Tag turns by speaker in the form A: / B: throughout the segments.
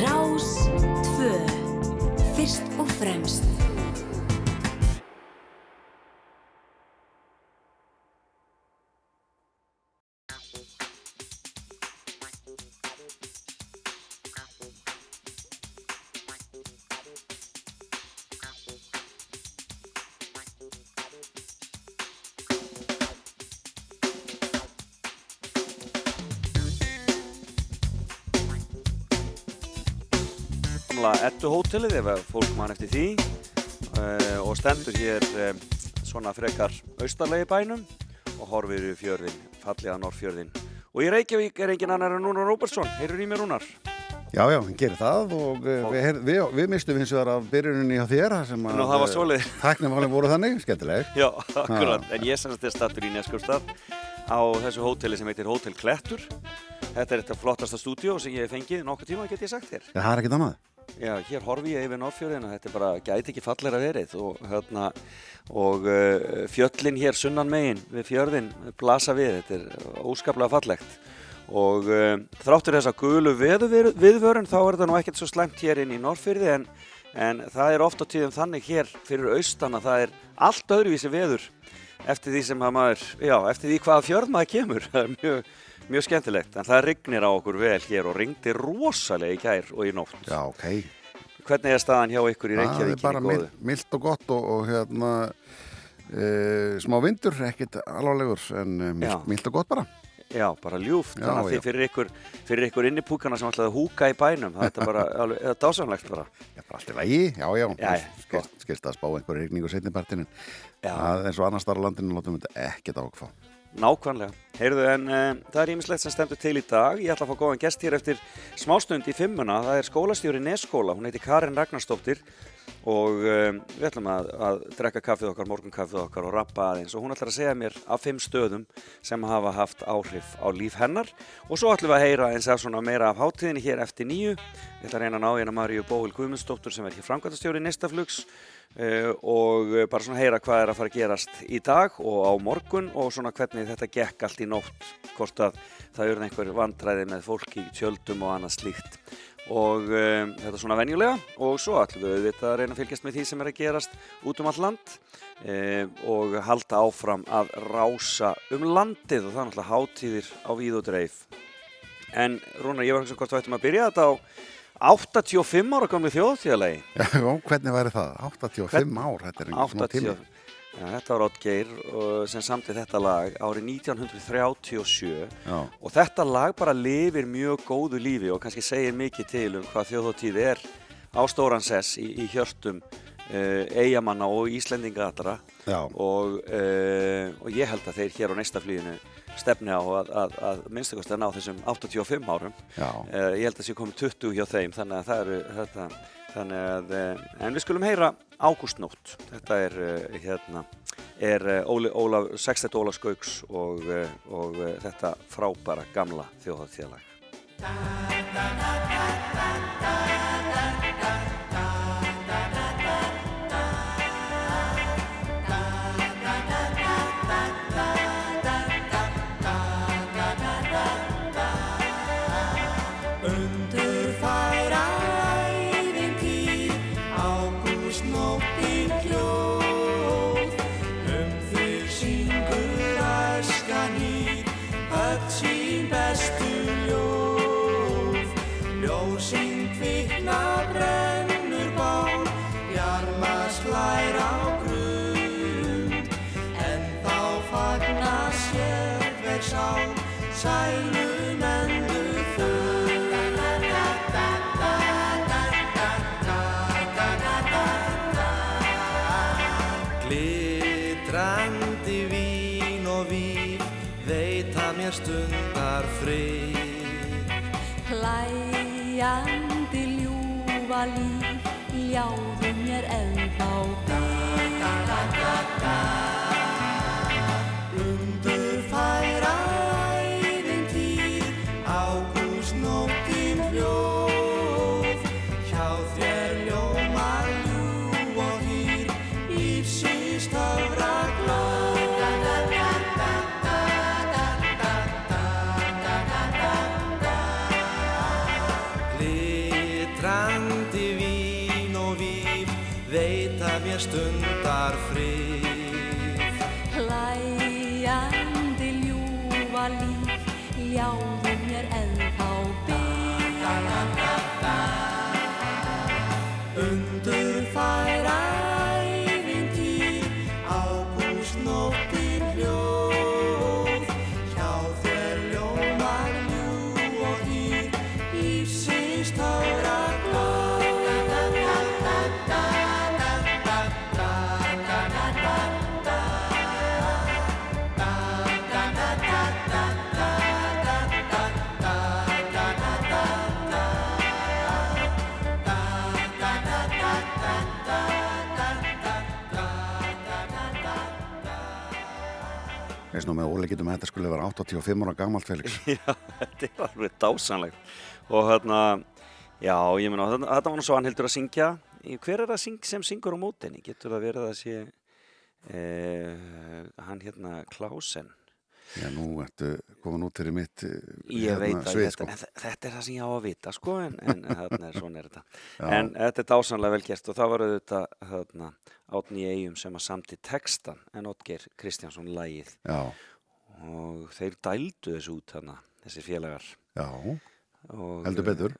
A: Rás 2 Fyrst og fremst. Gamla ettu hótelið ef fólk mann eftir því. Uh, og stendur hér um, svona frekar austarlegi bænum og horfir í fjörðin, fallega norrfjörðin og í Reykjavík er engin annar en Rúnar Róbersson, heyrur í mér Rúnar?
B: Já, já, hann gerir það og uh, við, við, við mistum hins vegar af byrjuninni á þér sem
A: að það svolítið
B: Tæknumálinn voru þannig, skemmtileg.
A: Já, akkurat, en ég semst er stattur í Neskjöldstad á þessu hóteli sem heitir Hótel Klettur. Þetta er þetta flottasta stúdíu sem ég hef fengið nokkuð tíma, get ég sagt þér.
B: Já, það er ekkit annað
A: Já, hér horfi ég yfir Norrfjörðina, þetta er bara gæti ekki fallir að verið og, hérna, og uh, fjöllin hér sunnan megin við fjörðin blasa við, þetta er óskaplega fallegt. Og uh, þráttur þess að gulu viðvörun þá er þetta nú ekkert svo slemt hér inn í Norrfjörði en, en það er ofta tíðum þannig hér fyrir austan að það er allt öðruvísi veður eftir því sem að maður, já, eftir því hvaða fjörð maður kemur, það er mjög mjög skemmtilegt, en það rignir á okkur vel hér og ringdi rosalega í gær og í nótt.
B: Já, ok.
A: Hvernig er staðan hjá ykkur í Reykjavík?
B: Það er bara mild og gott og, og hérna e, smá vindur, ekkit alvarlegur, en mild, mild og gott bara.
A: Já, bara ljúft, já, þannig að þið fyrir ykkur, fyrir ykkur innipúkana sem ætlaði að húka í bænum, það er bara alveg dásanlegt bara.
B: Já, bara alltaf lægi, já, já, já skilst að spá einhverju regningu setnipartinin, eins og annars þar á landinu látum við þetta ekkert ákvað.
A: Nákvæmlega. Heyrðu en um, það er ímislegt sem stendur til í dag. Ég ætla að fá góðan gest hér eftir smástund í fimmuna. Það er skólastjóri Neskóla. Hún heiti Karin Ragnarstóttir og um, við ætlum að, að drekka kaffið okkar, morgunkaffið okkar og rappa aðeins og hún ætlar að segja mér af fimm stöðum sem hafa haft áhrif á líf hennar og svo ætlum við að heyra eins af svona meira af hátíðinni hér eftir nýju. Ég ætla að reyna að ná hérna Maríu Bóil Guðmundsdóttur sem er hér framkvæmtastjóri Nestaflugs og bara svona heyra hvað er að fara að gerast í dag og á morgun og svona hvernig þetta gekk allt í nótt hvort að það eru einhver vandræði með fólki í tjöldum og annað slíkt. Og um, þetta er svona venjulega og svo ætlum við auðvitað að reyna að fylgjast með því sem er að gerast út um all land um, og halda áfram að rása um landið og það er náttúrulega hátíðir á víð og dreif. En Rúnar, ég var ekki svona hvort þú ættum að byrja þetta á 85 ára komið þjóðtíðalegi
B: Já, hvernig væri það? 85 Hvern... ár, þetta er einhvern svona tíma
A: Já, þetta var Oddgeir sem samtið þetta lag árið 1937 Já. og þetta lag bara lifir mjög góðu lífi og kannski segir mikið til um hvað þjóðtíð er á Stóransess í, í hjörtum uh, eigamanna og Íslendinga allra. Og, uh, og ég held að þeir hér á næsta flíðinu stefni á að, að, að minnstakosti að ná þessum 85 árum uh, ég held að það sé komið 20 hjá þeim þannig að það eru þetta, þannig að uh, en við skulum heyra Ágústnótt þetta er uh, hérna er Sextett Ólaf Skauks og, og þetta frábæra gamla þjóðhaldtíðalag
B: 다 nú með óleikitum að þetta skulle vera 85 ára gamalt Felix.
A: Já, þetta er alveg dásanlegt og hérna, já, ég meina þetta þetta var nú svo hann heldur að syngja. Hver er það syng, sem syngur á mótinni getur það verið að sé eh, hann hérna Klausen
B: Já, nú ertu komin út fyrir mitt eh,
A: ég veit að
B: svið,
A: þetta,
B: sko.
A: en þe- þetta er það sem ég á að vita sko en, en þarna er svona er þetta
B: Já.
A: en þetta er dásanlega vel gert og það var auðvitað þarna átni í eigum sem að samti textan en Oddgeir Kristjánsson lægið
B: Já,
A: og þeir dældu þessu út þarna þessi félagar
B: já,
A: og,
B: heldur betur.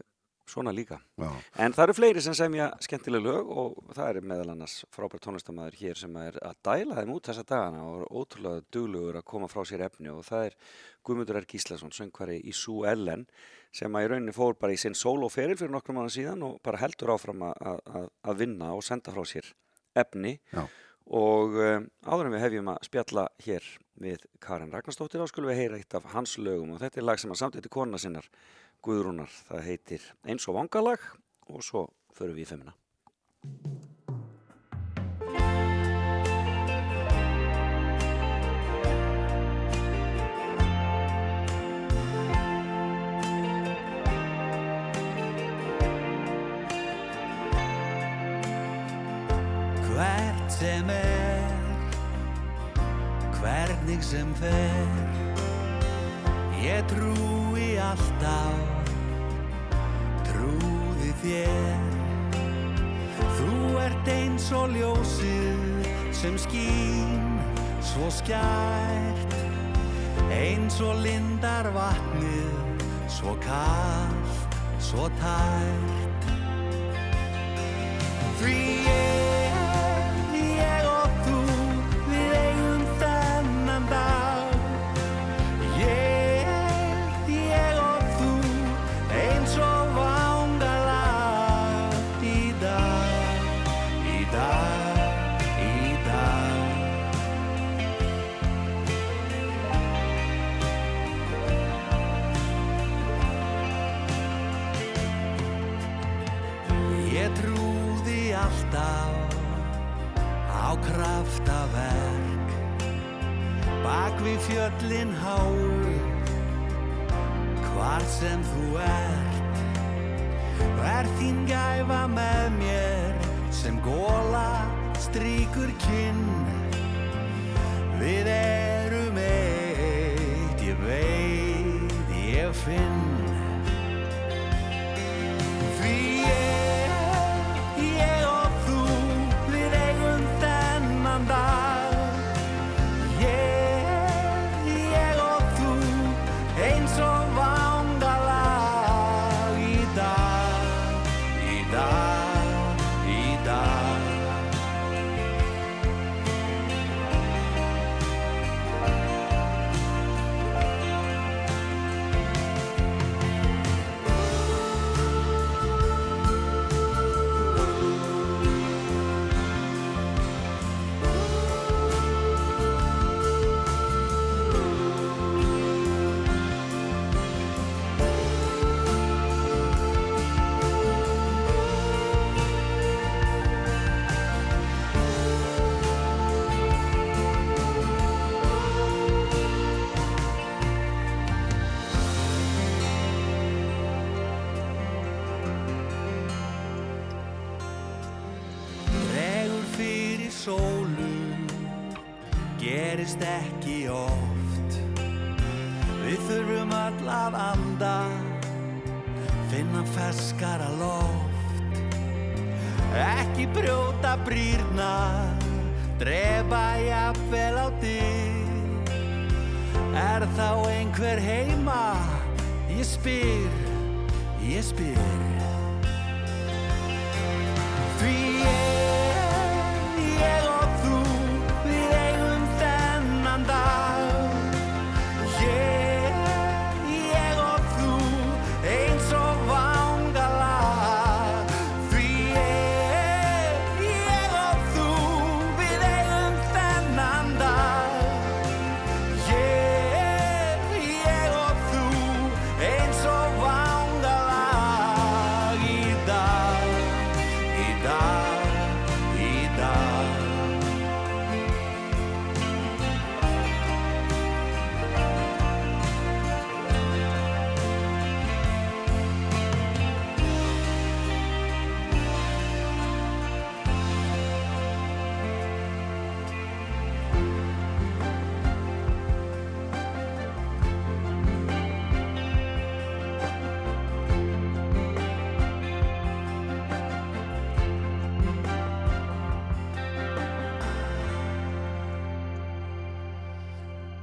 A: Svona líka.
B: Já,
A: En það eru fleiri sem semja skemmtileg lög og það er meðal annars frábært tónlistamæður hér sem er að dæla þeim út þessa dagana og er ótrúlega duglugur að koma frá sér efni og það er Guðmundur R. Gíslason, söngvari í Sú Ellen sem að í rauninni fór bara í sinn soloferil fyrir nokkrum mánu síðan og bara heldur áfram að, vinna og senda frá sér efni.
B: Já,
A: og um, áður en við hefjum að spjalla hér við Karin Ragnarstóttir þá skulum við heyra eitt af hans lögum og þetta er lag sem að samtætti kona sinnar Guðrúnar, það heitir Eins og vangalag og svo förum við í fimmina
C: Hvert sem er Hvernig sem fer Ég trúi alltaf. Trúði þér. Þú ert eins og ljósið sem skín svo skært. Eins og lindar vatnið svo kallt, svo tært. Því ég, Bak við fjöllin háu Hvar sem þú ert Er þín gæfa með mér Sem góla stríkur kinn. Við erum eitt Ég veit, ég finn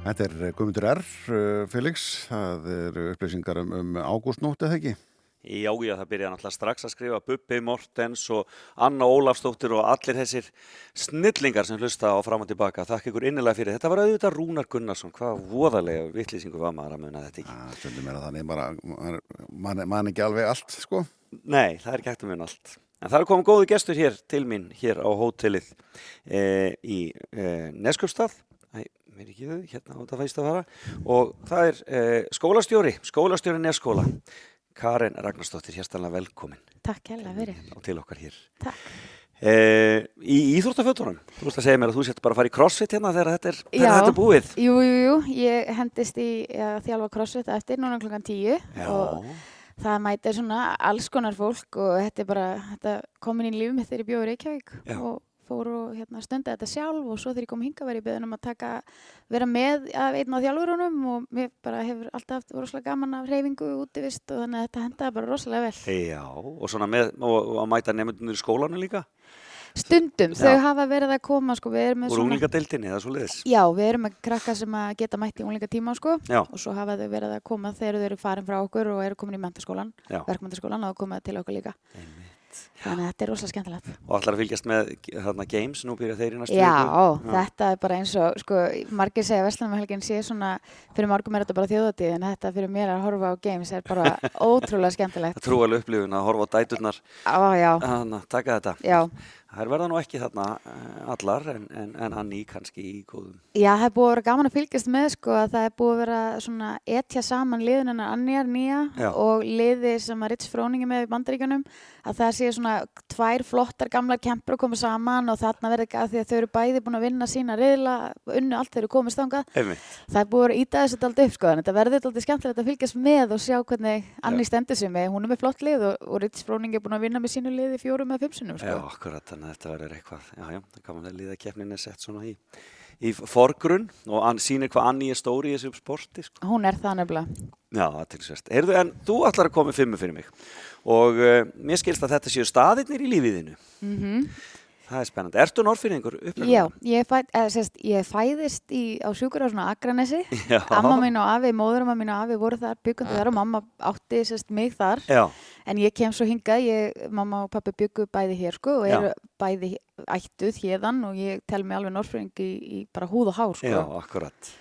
B: Þetta er Guðmundur R. uh, Felix, það eru upplýsingar um, um ágústnótt eða ekki?
A: Já, já, það byrjaði náttúrulega strax að skrifa Bubbi Mortens og Anna Ólafsdóttir og allir þessir snillingar sem hlusta á fram og tilbaka. Þakk ykkur innilega fyrir. Þetta var auðvitað Rúnar Gunnarsson. Hvað voðalega vittlýsingu var maður að muna þetta ekki?
B: Það stundum er að þannig bara, man, man, ekki alveg allt, sko.
A: Nei, það er ekki að muna allt. En það er komið góðu gestur hér til mín, hér á hótelið e, í e, Neskjöpstað. Mér ekki þau, hérna á þetta fæst að fara. Og það er e, skólastjóri, skólastjóri Neskóla. Karen Ragnarsdóttir, hérstanlega velkomin
D: Takk hella fyrir.
A: og til okkar hér.
D: Takk.
A: E, í íþróttafötunum, þú veist að segja mér að þú sett bara að fara í crossfit hérna þegar þetta er,
D: Já.
A: þetta er búið.
D: Jú, jú, jú, ég hendist í að þjálfa crossfit eftir núna klokkan tíu
A: Já,
D: og það mætir svona alls konar fólk og þetta er bara, þetta komin í líf mitt þegar ég bjóði Reykjavík
A: Já.
D: og fór og hérna, stundi þetta sjálf og svo þegar ég kom hinga var ég beðin um að taka, vera með af einn á þjálfurunum og mér bara hefur alltaf haft rosalega gaman af reyfingu útivist og þannig að þetta hendaði bara rosalega vel.
A: Já, og svona með, og, og að mæta nefndunir í skólanu líka,
D: Stundum,
A: Já.
D: þau hafa verið að koma sko, við erum með
A: úr unglingadeildinni eða svo liðis.
D: Já, við erum með krakka sem að geta mætt í unglinga tíma sko
A: Já.
D: og svo hafa þau verið að koma þegar þau eru farin frá okkur og eru komin í mentaskólan,
A: Já.
D: verkmentaskólan og koma til okkur líka.
A: Einmitt.
D: Þannig að þetta er rosalega skemmtilegt.
A: Og allar að fylgjast með þarna games, nú byrja þeir í næstu
D: Já,
A: viku.
D: þetta er bara eins og, sko, margir segja að Vestlandumhelgin sé svona, fyrir margum er þetta bara þjóðatíð en þetta fyrir mér að horfa á games er bara ótrúlega skemmtilegt.
A: Það trúalega upplifun að horfa á dæturnar
D: Á, já,
A: að taka þetta.
D: já.
A: Það er verða nú ekki þarna eh, allar en, en, en Anni kannski í góðum.
D: Já, það er búið að vera gaman að fylgjast með sko að það er búið að vera svona etja saman liðin hennar Annjar nýja
A: Já.
D: og liði sem að Ritz Fróningi með í bandaríkjunum að það sé svona tvær flottar gamlar kempur að koma saman og þarna verði ekki að því að þau eru bæði búin að vinna sína riðla, unnu allt þeir eru komist.
A: Einmitt.
D: Það er búið að íta þessu alltaf upp sko en þetta verður alltaf skemmtilegt að fylgjast með og sjá hvernig Anni stendur sig með, hún er með flott lið og, og Ritz Fróningi er búin að vinna með sínu liði fjórum eða fimm
A: þannig að þetta verður eitthvað. Já, já, það kannan að keppnin er sett svona í, í forgrunn og hann sýnir hvað Anni er stóri í þessu sporti. Sko.
D: Hún er það nefnilega.
A: Já, það er tilsvert. Heyrðu, en þú ætlar að koma með fimmu fyrir mig og uh, mér skilst að þetta séu staðirnir í lífiðinu.
D: Mm
A: Það er spennandi. Ertu norfinningur upplega?
D: Já, ég, fæ, eða, sérst, ég fæðist í, á sjúkurásuna Akranesi.
A: Já.
D: Amma mín og afi, móðurama mín og afi voru þar, byggundu þar og mamma átti sérst, mig þar.
A: Já,
D: En ég kem svo hingað, ég, mamma og pappi byggu bæði hér sko og eru bæði ættuð hérðan og ég tel mig alveg norfring í, í bara húð og hár sko.
A: já, akkurat.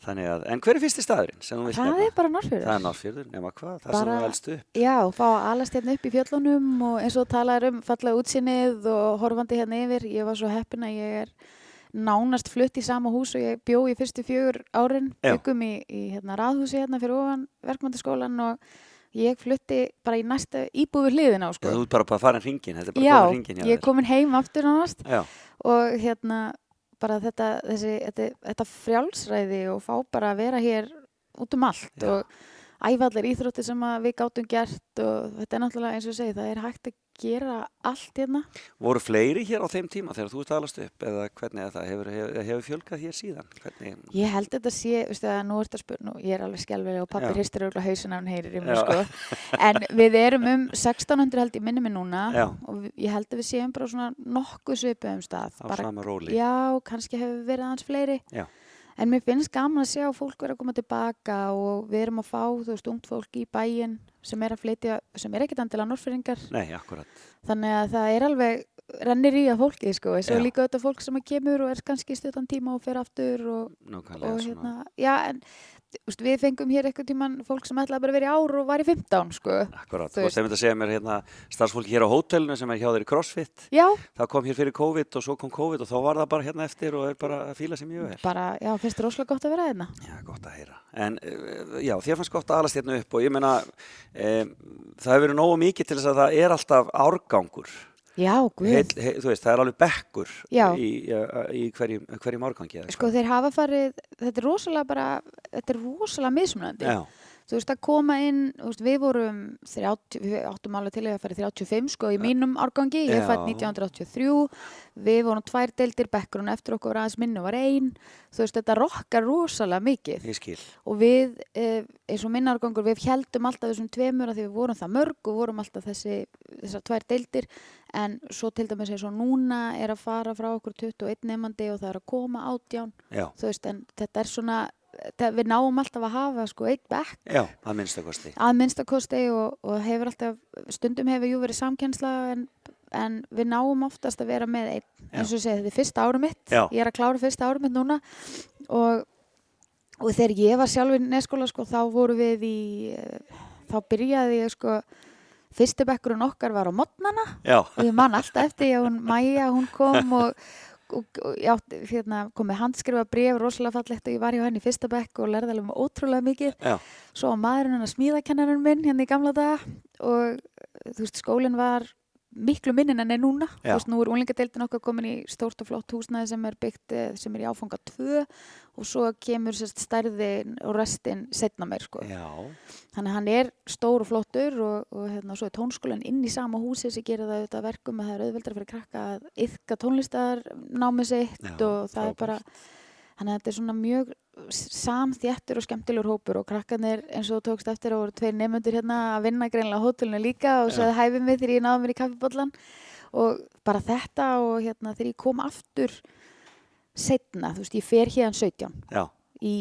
A: Þannig að, en hver er fyrsti staðurinn sem þú vilt
D: Það
A: nefna?
D: er bara norfjörður.
A: Það er Norrfjörður, nema hvað, það sem
D: Bara-
A: þú elst upp.
D: Já, fá að alast hérna upp í fjöllunum og eins og talaður um fallega útsinnið og horfandi hérna yfir. Ég var svo heppin að ég er nánast flutt í sama hús og ég bjó í fyrstu fjögur árin.
A: Já.
D: Byggum í, í hérna, raðhúsi hérna fyrir ofan verkmyndaskólan og ég flutti bara í næsta íbúðu hliðin á
A: Já,
D: sko.
A: þú ert bara bara að fara hringin, þetta er bara
D: Já,
A: að fara hringin hjá
D: ég er komin heim aftur nánast
A: Já,
D: og hérna bara þetta, þessi, þetta, þetta frjálsræði og fá bara að vera hér út um allt
A: Já.
D: og æfa allir íþrótti sem við gátum gert og þetta er náttúrulega eins og ég segi, það er hægt að gera allt hérna.
A: Voru fleiri hér á þeim tíma þegar þú ert alast upp eða hvernig er það? Hefur, hefur, hefur fjölgað hér síðan? Hvernig?
D: Ég held þetta sé, veistu það, nú ert að spurna, ég er alveg skjálfileg og pappi
A: Já.
D: hristir auðvitað hausin af hann heyrir í mig, sko. En við erum um 1600 held ég minni mig núna
A: Já.
D: og við- ég held að við séum bara svona nokkuð svipu um stað.
A: Á
D: Bara,
A: sama róli?
D: já, kannski hefur verið aðeins fleiri.
A: Já.
D: En mér finnst gaman að sjá fólk vera að koma tilbaka og við erum að fá, þú veist, ungt fólk í bæinn sem er að flytja, sem er ekkert andilega norfyringar.
A: Nei, akkurat.
D: Þannig að það er alveg rennir í að fólki, sko.
A: Já.
D: er líka þetta fólk sem að kemur og er kannski stuttan tíma og fer aftur og,
A: Nákvæmlega
D: og
A: svona.
D: hérna, já, en úst, við fengum hér eitthvað tíman fólk sem ætlaði bara að vera í ár og var í 15, sko.
A: Akkurat.
D: þú veist.
A: veist, að segja mér hérna starfsfólki hér á hótelinu sem er hjá þeir í CrossFit.
D: Já,
A: Það kom hér fyrir COVID og svo kom COVID og þá var það bara hérna eftir og er bara að fíla sér mjög vel.
D: bara, já, finnst þér rosalega gott að vera hérna.
A: Já, gott að heyra. En eh, já, þér fannst gott að alast hérna upp og ég meina, um, það hefur verið nógu mikið til þess að það er alltaf árgangur.
D: Já.
A: Heil, heil, veist, það er alveg bekkur í, í, í hverjum, hverjum árgangi.
D: Sko, þeir hafa farið, þetta er rosalega bara, þetta er rosalega mismunandi.
A: Já,
D: Þú veist, að koma inn, veist, við vorum 30, við áttum alveg til að fara í 35, sko, í mínum árgangi, ég fætt 1983, við vorum tvær deildir, bekkurinn eftir okkur aðeins minni og var ein, þú veist, þetta rokkar rosalega mikið. og við, eh, eins og minna árgangur, við heldum alltaf þessum tveimur að því við vorum það mörg og vorum alltaf þessi, þessar tvær deildir. En svo til dæmis eins og núna er að fara frá okkur 21 nefandi og það er að koma átján,
A: Já,
D: þú veist, en þetta er svona, við náum alltaf að hafa sko eitt bekk.
A: Já, að minnstakosti.
D: að minnstakosti og, og hefur alltaf, stundum hefur jú verið samkjensla en, en við náum oftast að vera með einn, eins og ég segi, þetta er fyrsta árum mitt,
A: Já.
D: ég er að klára fyrsta árum mitt núna. Og, og þegar ég var sjálf í neskóla sko, þá voru við í, þá byrjaði ég sko, fyrsti bekkurinn okkar var á modnana. Og ég man alltaf eftir að hún Maja, hún kom og, og, og átti, hérna, kom með handskrifa bref, rosalega fallegt og ég var hjá henni í fyrsta bekk og lærði alveg um ótrúlega mikið.
A: Já,
D: svo var maðurinn hennar smíðakennarinn minn hérna í gamla daga og þú veist skólinn var miklu minnin en er núna. Þú veist nú er úlingadeildin okkar komin í stórt og flott húsnæði sem er byggt eh, sem er í áfanga 2 og svo kemur sérst stærðin og restin setna meir sko. Þannig hann er stór og flottur og, og hérna svo er tónskólan inn í sama húsi sem gerir það auðvitað að verkum að það er auðveldar fyrir krakka að yfka tónlistar námið sitt
A: Já,
D: og það er bara þannig að þetta er svona mjög samþjættur og skemmtilegur hópur og krakkarnir eins og þú tókst eftir og voru tveir nefndur hérna að vinna greinlega á hótelinu líka og svo hæfið mig þegar ég náði mér í kaffibollan og bara þetta og hérna þegar ég kom aftur setna, þú veist, ég fer hérna 17
A: já,
D: í,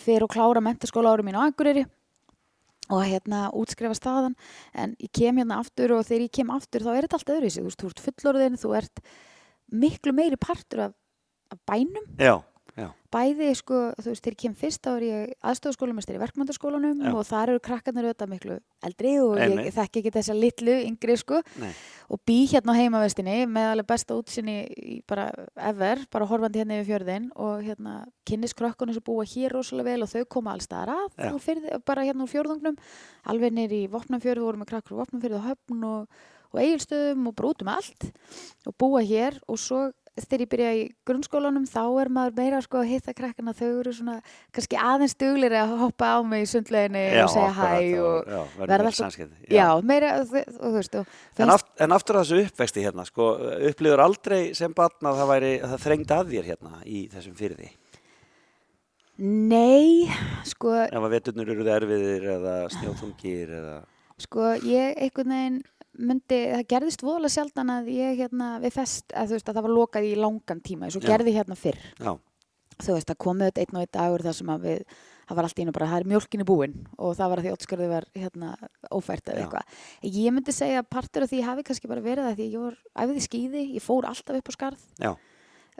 D: fer og klára mentaskóla árum mín á Akureyri og hérna útskrifa staðan. En ég kem hérna aftur og þegar ég kem aftur þá er þetta allt öðruvísi, þú veist, þú ert fullorðin þú ert miklu meiri partur af, af bænum,
A: já, já,
D: bæði sko, þú veist, þegar ég kem fyrst þá er ég aðstofskólamestari í verkmyndaskólanum og þar eru krakkarnir auðvitað miklu eldri og ég,
A: Einmitt.
D: ég þekki ekki þessa litlu yngri sko.
A: Nei,
D: og bý hérna á heimavestinni með alveg besta útsinni í bara ever, bara horfandi hérna yfir fjörðin og hérna kynnis krökkunum sem búa hér rosalega vel og þau koma alls staðar að fyrir, bara hérna úr fjörðungnum alveg nýr í Vopnumfjörðu, vorum með krakkur úr Vopnumfjörðu og höfn og, og eigilstöðum og bara út um allt og búa hér og svo þegar ég byrja í grunnskólanum þá er maður meira sko að hitta krakkana þau eru svona kannski aðeins duglir að hoppa á mig í sundleginni og segja hæ og
A: já,
D: verða
A: verða
D: alltaf-
A: samskipti.
D: já, meira og, og, þú veist og
A: En, aft, en aftur að þessu uppvexti hérna, sko, upplýður aldrei sem barn að það væri, að það þrengdi að þér hérna í þessum fyrði?
D: Nei, sko,
A: Ef að veturnir eru erfiðir eða snjóþungir eða,
D: sko, ég einhvern veginn myndi, það gerðist voðalega sjaldan að ég hérna við fest, að þú veist að það var lokað í langan tíma, eins og gerði hérna fyrr.
A: já,
D: Þú veist að komið einn og einn dagur þar sem að við, það var allt í einu bara, það er mjölkinni búin og það var að því ótskarði var hérna ófært eða eitthvað. Ég myndi segja að partur af því hafi kannski bara verið að því ég var æfði skýði, ég fór alltaf upp á skarð.
A: Já,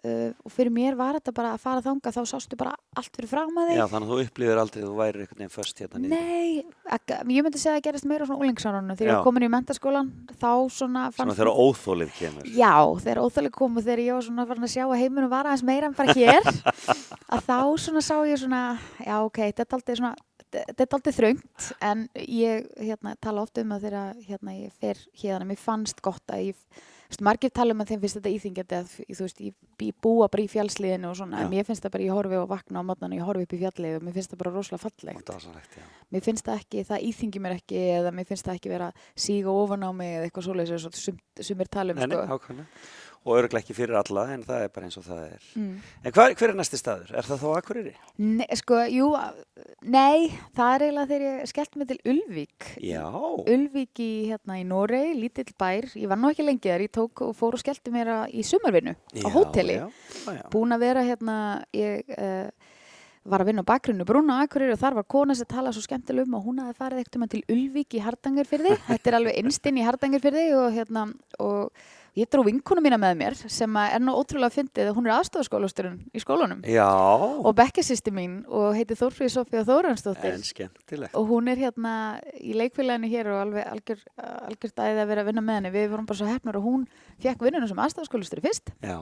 D: uh, og fyrir mér var þetta bara að fara þanga, þá sástu bara allt fyrir fram að þig.
A: já, þannig að þú upplýður aldrei að þú væri einhvern veginn föst hérna niður.
D: Nei, ekki, ég myndi segja að það gerist meira svona úlingsárunum þegar ég
A: Já.
D: var komin í mentaskólan þá svona
A: Svona þegar óþólið kemur.
D: Já, þegar óþægileg komu þegar ég var svona farin að sjá að heiminum var aðeins meira en bara hér að þá svona sá ég svona já ok, þetta er aldrei svona þetta er aldrei þröngt en ég hérna, tala oft um að þegar hérna, ég fer hérna, mér fannst gott að ég veist, margir tala um að þeim finnst þetta íþingjandi að þú veist, ég búa bara í fjallsliðinu og svona,
A: Já.
D: en mér finnst það bara ég horfi og vakna á mótnan og ég horfi upp í fjallið og mér finnst það bara rosalega fallegt.
A: Dásanlegt, já.
D: Mér finnst það ekki, það íþingi mér ekki eða mér finnst það ekki vera að síga ofan á mig eða eitthvað svoleiðis eins og sum, sumir tala um,
A: Nei, nei,
D: sko.
A: Og örglega ekki fyrir alla, en það er bara eins og það er.
D: Mm.
A: En hver, hver er næsti staður? Er það þá Akureyri?
D: Nei, sko, jú, nei, það er eiginlega þegar ég skellt mig til Ulvík.
A: Já.
D: Ulvík í, hérna, í Noregi, lítill bær. Ég var nú ekki lengi þar, ég tók og fór og skellti mér í sumarvinnu á hóteli. Búin að vera hérna, ég uh, var að vinna á bakgrunnu Brúna Akureyri og þar var kona sem talaði svo skemmtilega um og hún hafði farið ekkert um til Ulvík í Hardangarfyrði. Þetta er alveg innstinn í Hardangarfyrði og hérna, og ég dró vinkonu mína með mér sem að er nú ótrúlega fyndið, hún er aðstofaskólasturinn í skólanum.
A: Já,
D: og bekkjasýsti mín og heiti Þórfríð Sofía Þóransdóttir og hún er hérna í leikfélaginu hér og alveg algjör, algjör dæði að vera að vinna með henni. Við vorum bara svo hefnar og hún fekk vinnuna sem aðstafskólastur fyrst.
A: Já,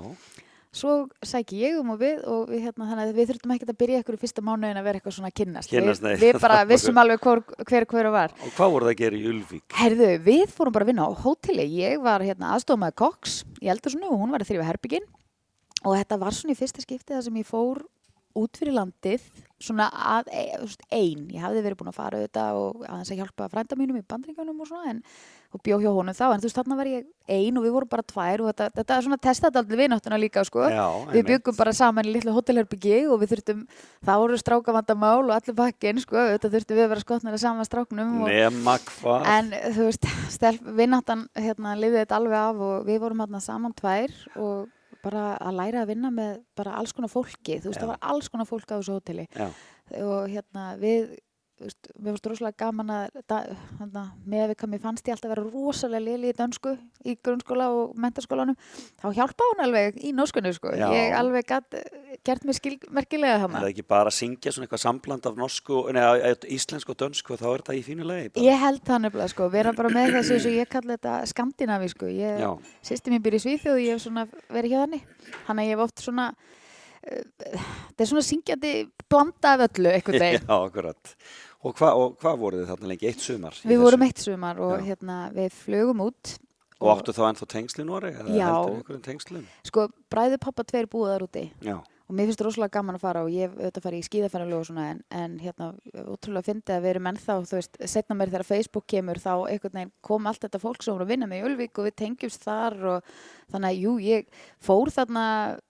D: svo sæki ég um og við og við, hérna, þannig að við þurftum ekkert að byrja ykkur í fyrsta mánuðin að vera eitthvað svona kynnast,
A: Kynnast,
D: við, við bara vissum alveg hver hver, hver var.
A: Og hvað voru það að gera í Ulvík?
D: Herðu, við fórum bara að vinna á hóteli. Ég var hérna aðstofmaði koks í Eldursunu og hún var að þrýfa herbygginn og þetta var svona í fyrsta skipti þar sem ég fór út fyrir landið svona að e, þú veist, ein, ég hafði verið búin að fara auðvitað og aðeins að hjálpa frænda mínum í bandringunum og svona en, og bjó hjá honum þá, en þú veist þarna var ég ein og við vorum bara tvær og þetta, þetta er svona testaði aldrei vináttuna líka sko.
A: Já,
D: við byggum bara saman í litlu hótelherbyggi og við þurftum, þá voru strákavandamál og allir pakkin sko, þetta þurftum við að vera skotnir að sama stráknum og? En þú veist, stelp, vinnáttan hérna, lifið þetta alveg af og við vorum hérna saman tvær og bara að læra að vinna með bara alls konar fólki, þú veist,
A: Já.
D: það var alls konar fólk á þessu hóteli.
A: Já,
D: og hérna við, veist, mér fannst rosalega gaman að, með við hvað mér fannst ég alltaf vera rosalega lili í dönsku í grunnskóla og mentaskólanum, þá hjálpa hún alveg í nóskunni, sko,
A: Já.
D: ég alveg gat, gert mér skil, merkilega
A: er
D: hana.
A: það ekki bara að syngja svona eitthvað sambland af norsku, neða íslensku og dönsku þá er þetta í fínu lagi bara.
D: Ég held það nefnilega sko, vera bara með þessu eins og ég kalli þetta skandinavi sko, ég,
A: Já.
D: sýsti mér byrja í Svíþjóð og ég hef svona verið hjá þannig, þannig að ég hef oft svona, uh, þetta er svona syngjandi blanda af öllu veginn.
A: Já, akkurat. Og hvað og hvað voruð þið þarna lengi? Eitt sumar?
D: Við vorum eitt sumar og hérna við flögum út
A: Og áttu þá ennþá tengsl í Nóri?
D: Já.
A: Heldur einhverjum tengslum?
D: sko bræðu pappa tveir búið þar úti
A: Já.
D: Og mér finnst rosalega gaman að fara og ég auðvitað farið í skíðafæralu og svona en, en hérna ótrúlega fyndið að við erum ennþá þú veist, setna mér þegar Facebook kemur þá einhvern veginn kom allt þetta fólk sem voru að vinna með í Ölvík og við tengjumst þar og þannig að jú, ég fór þarna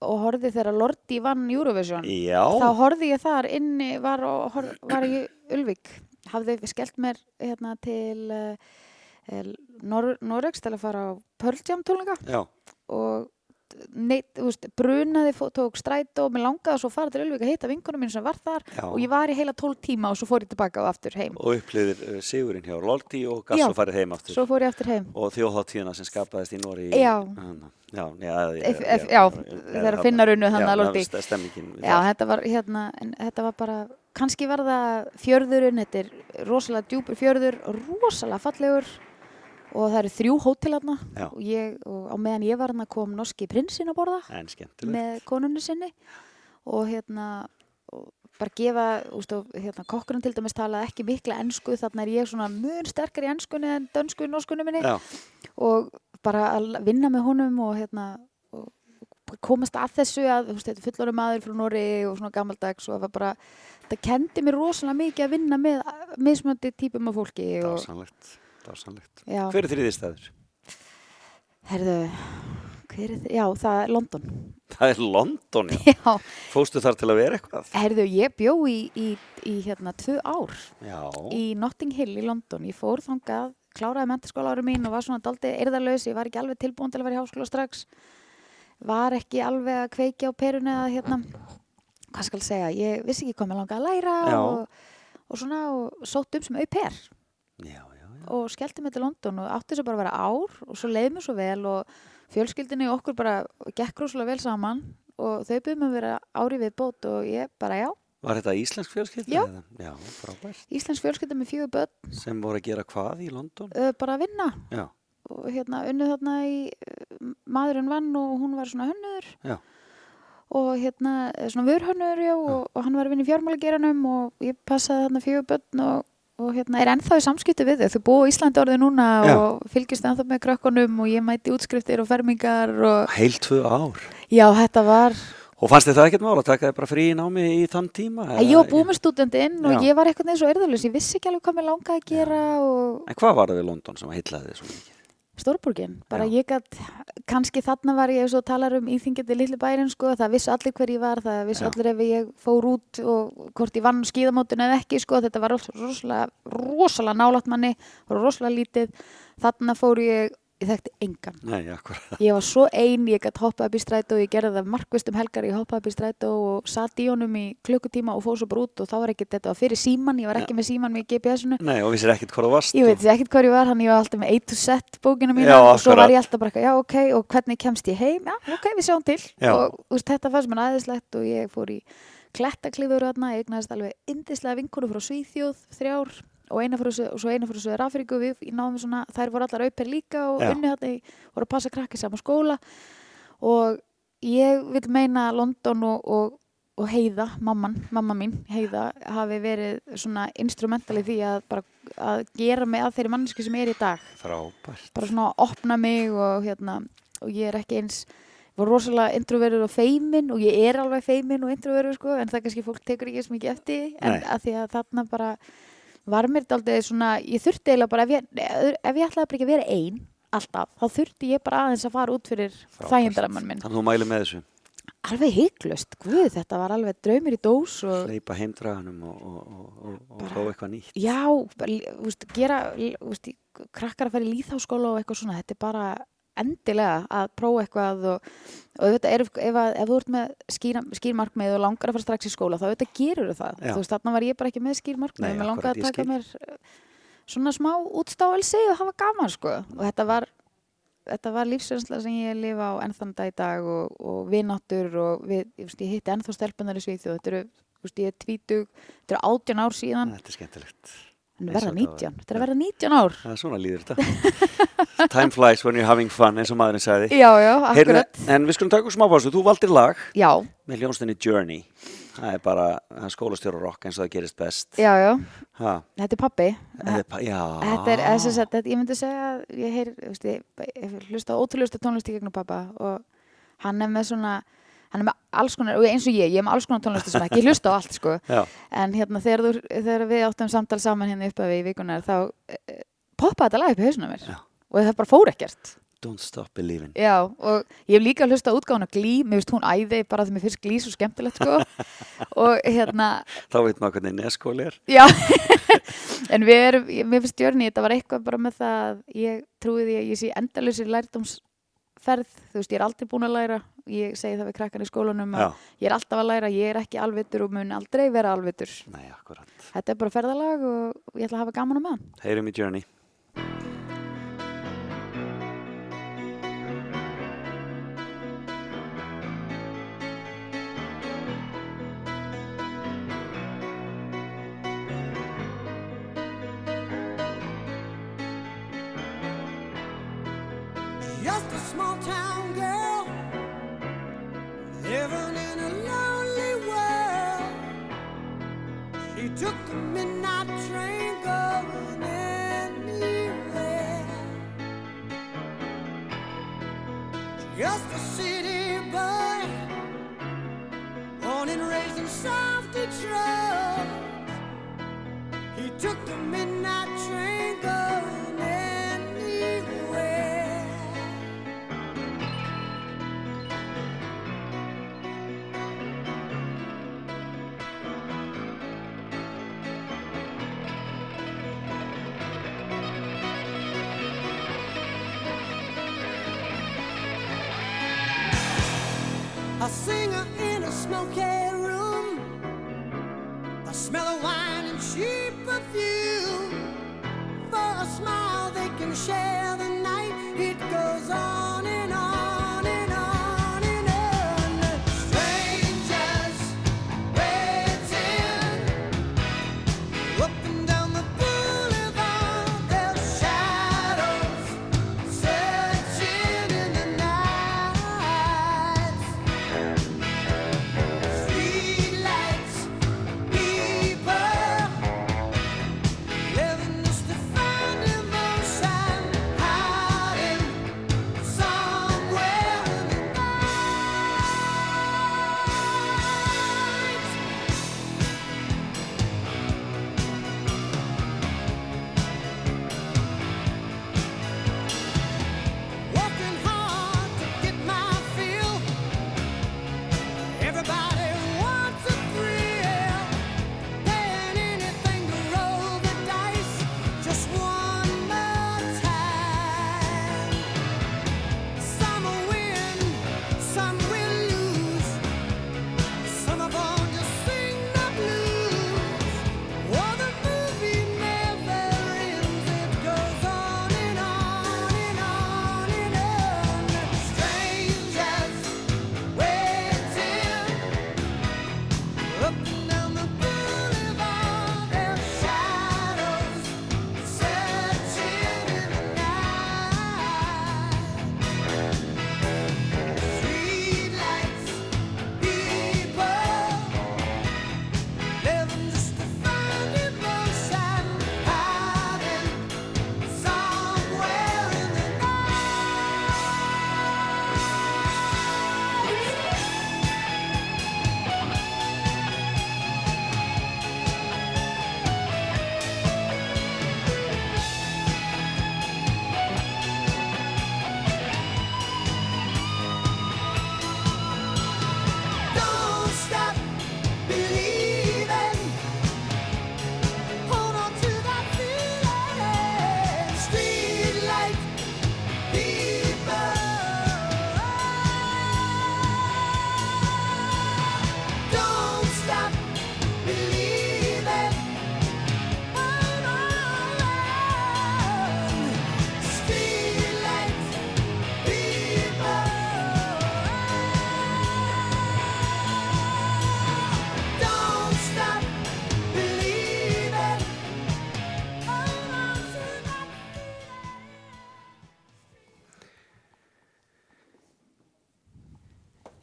D: og horfði þegar Lordi vann Eurovision.
A: Já.
D: þá horfði ég þar inni, var, og, horf, var í Ölvík. Hafði skellt mér hérna til uh, Nor Noregs til að fara á Pearl Jam tónleika. Og neitt, veist, brunaði, tók strætó og mér langaði svo að fara til Ölvík að hitta vinkunum mín sem var þar
A: Já.
D: og ég var í heila 12 tíma og svo fór ég tilbaka og aftur heim
A: Og upplýðir uh, sigurinn hjá Loldi og gass og farið heim aftur.
D: aftur heim
A: Og þjóðháttíðina sem skapaðist í Nóri.
D: Já.
A: Já, já,
D: þegar Finnar unnu þarna að Loldi.
A: Já,
D: þetta var hérna, en þetta var bara, kannski var það fjörðurinn, þetta er rosalega djúpur fjörður, rosalega fallegur og það eru þrjú hótelarna
A: Já.
D: og, ég, og á meðan ég var hérna kom norski prinsinn að borða. Með konunni sinni. Og hérna og bara gefa, úst, og, hérna, kokkurinn til dæmis talaði ekki mikla ensku, þarna er ég svona mun sterkar í enskunni en dönsku í norskunni minni.
A: Já.
D: og bara að vinna með honum og hérna og komast að þessu að fullorðu maður frá Nóri og svona gammaldags og það var bara, það kendi mér rosalega mikið að vinna með mismöndi típum af fólki og,
A: Dásanlegt. Hver er þriði staður?
D: herðu hver er þið, já, það er London
A: Það er London, já.
D: já,
A: Fóstu þar til að vera eitthvað?
D: herðu, ég bjó í, í, í hérna tvö ár
A: Já.
D: í Notting Hill í London, ég fór þangað kláraði mentaskóla ári mín og var svona daldi erðarlaus, ég var ekki alveg tilbúin til að vera í háskóla strax var ekki alveg að kveikja á perunni að hérna, hvað skal segja ég vissi ekki hvað mér langaði að læra og, og svona og sótt um sem au pair
A: já.
D: Og skellti mig til London og átti þess að bara vera ár og svo leiði mér svo vel og fjölskyldinni og okkur bara gekk rosalega vel saman og þau byrjum að vera ári við bót og ég bara já,
A: Var þetta íslensk fjölskylda?
D: Já.
A: Já.
D: Íslensk fjölskylda með fjögur börn
A: Sem voru að gera hvað í London?
D: uh, bara að vinna
A: Já,
D: og hérna unnu þarna í uh, maðurinn vann og hún var svona hönnur
A: Já.
D: og hérna svona vörhönnur já, og, og hann var að vinna í fjármálageranum og ég passaði þarna fjögur börn og, og hérna er ennþá í samskipti við þau. Þau búa í Íslandi orðið núna
A: Já.
D: og fylgist ennþá með krökkunum og ég mæti útskriftir og fermingar og
A: Heil tvö ár.
D: já, þetta var,
A: Og fannst þið það ekkert mála að taka þið bara frí í námi í þann tíma?
D: að ég var búið með stúdendinn og
A: Já.
D: ég var eitthvað neins og erðalus, ég vissi ekki alveg hvað mér langaði að gera og
A: En hvað var það við London sem heillaði þið svo mikið?
D: Stórborgin, bara
A: Já.
D: ég gætt, kannski þarna var ég svo talar um íþingjandi litli bærin sko, það vissi allir hver ég var, það vissi
A: Já.
D: allir ef ég fór út og hvort ég vann skíðamótin eða ekki sko, þetta var ros- rosalega, rosalega nálátt manni, rosalega lítið, þarna fór ég, ég þekkti engan.
A: Nei.
D: Ég var svo ein, ég gætt hoppað upp í strætó, ég gerði það markvist um helgar, ég hoppaði upp í strætó og satt í honum í klukkutíma og fór svo bara út og þá var ekki, þetta fyrir síman, ég var ekki með síman með GPS-unu.
A: Nei, og vissir ekkert hvað þú varst.
D: Ég veit ekkert hvað ég var, hann ég var alltaf með A to Z bókina mína
A: Já,
D: og svo var ég alltaf bara, já ok, og hvernig kemst ég heim, já ok, við sjáum til
A: Já.
D: og veist, þetta fannst mér aðeinslegt og ég fór í klettaklifur þarna, ég egnaðist alveg indislega vinkonu frá Svíþjóð, þrjár og eina frá, Söður Afríku við náðum svona, þær voru allar auper líka og
A: Já.
D: unni þarna, í- voru að passa krakki saman skóla og ég vil meina London og, og og Heiða, mamman, mamma mín, Heiða, hafi verið svona instrumental í því að bara að gera mig að þeirri mannesku sem er í dag.
A: Frábært.
D: Bara svona að opna mig og hérna, og ég er ekki eins, var rosalega introverður og feimin og ég er alveg feimin og introverður sko, en það kannski fólk tekur ekki eins mikið eftir, en
A: Nei.
D: að því að þarna bara var mér daldið svona, ég þurfti eiginlega bara, ef ég, ef ég ætlaði bara ekki að vera ein, alltaf, þá þurfti ég bara aðeins að fara út fyrir þægindaramann minn.
A: Þannig að þú mæli með þessu.
D: Alveg hygglust, guð, þetta var alveg draumir í dós og
A: Leipa heimdraganum og, og, og, og, prófa eitthvað nýtt.
D: Já, bara, veist, gera, í- krakkar að fara í líðháskóla og eitthvað svona, þetta er bara endilega að prófa eitthvað og, og þetta er, ef, að, ef þú ert með skýrmarkmið og langar að fara strax í skóla þá þetta gerur það,
A: Já.
D: þú veist, þarna var ég bara ekki með skýrmarkmið,
A: akkúrat,
D: langaði að
A: ég
D: taka mér eh, svona smá útstáelsi og hafa gaman, sko, og þetta var þetta var lífsreynsla sem ég lifa á ennþann dag í dag og, og vináttur og við, ég, ég hitti ennþá stelpunar í Svíþjóð, þetta eru, ég er tvítug, þetta eru átján ár síðan.
A: Þetta er skemmtilegt.
D: En verða
A: og þetta
D: 19,
A: var.
D: þetta er að verða 19 ár.
A: Það er svona líður þetta. Time flies when you're having fun, eins og maðurinn sagði.
D: Já, já, akkurat.
A: en við skulum taka okkur smá pásu. Þú valdir lag
D: Já,
A: með hljónstinni Journey. Það er bara það skólastjóra rock eins og það gerist best.
D: já, já,
A: Ha,
D: þetta er pappi.
A: þetta er.
D: Þetta er, ég myndi segja, ég heyr, hlusta á ótrúlusta tónlist í gegnum pappa og hann er með svona, hann er með alls konar, og eins og ég, ég er með alls konar tónlisti sem ekki, hlusta á allt, sko.
A: Já,
D: En hérna, þegar, þú, þegar við áttum samtal saman hérna upp af í vikunar, þá eh, poppaði þetta lag upp í hausuna mér.
A: Já.
D: Og það bara fór ekkert.
A: don't stop believing.
D: Já, og ég hef líka hlusta á útgáðan á Glí, mér finnst hún æði bara því mér finnst Glí svo skemmtilegt, sko. og hérna,
A: Þá veit maður hvernig neskóli er.
D: Já, en við erum, ég- mér finnst Jörni, þetta var eitthvað bara með það að ég trúi því að ég sé endalusir lærdómsferð, þú veist, ég er aldrei búin að læra, ég segi það við krakkan í skólanum ég er alltaf að læra, ég er ekki alvitur og mun aldrei vera alvitur.
A: nei.
D: Þetta er bara ferðalag og ég ætla að hafa gaman á meðan.
A: Heyrum í Journey.
E: Took midnight train going anywhere. Just a city boy, born and raised in South Detroit. Smoky room. The smell of wine and cheap perfume. For a smile they can share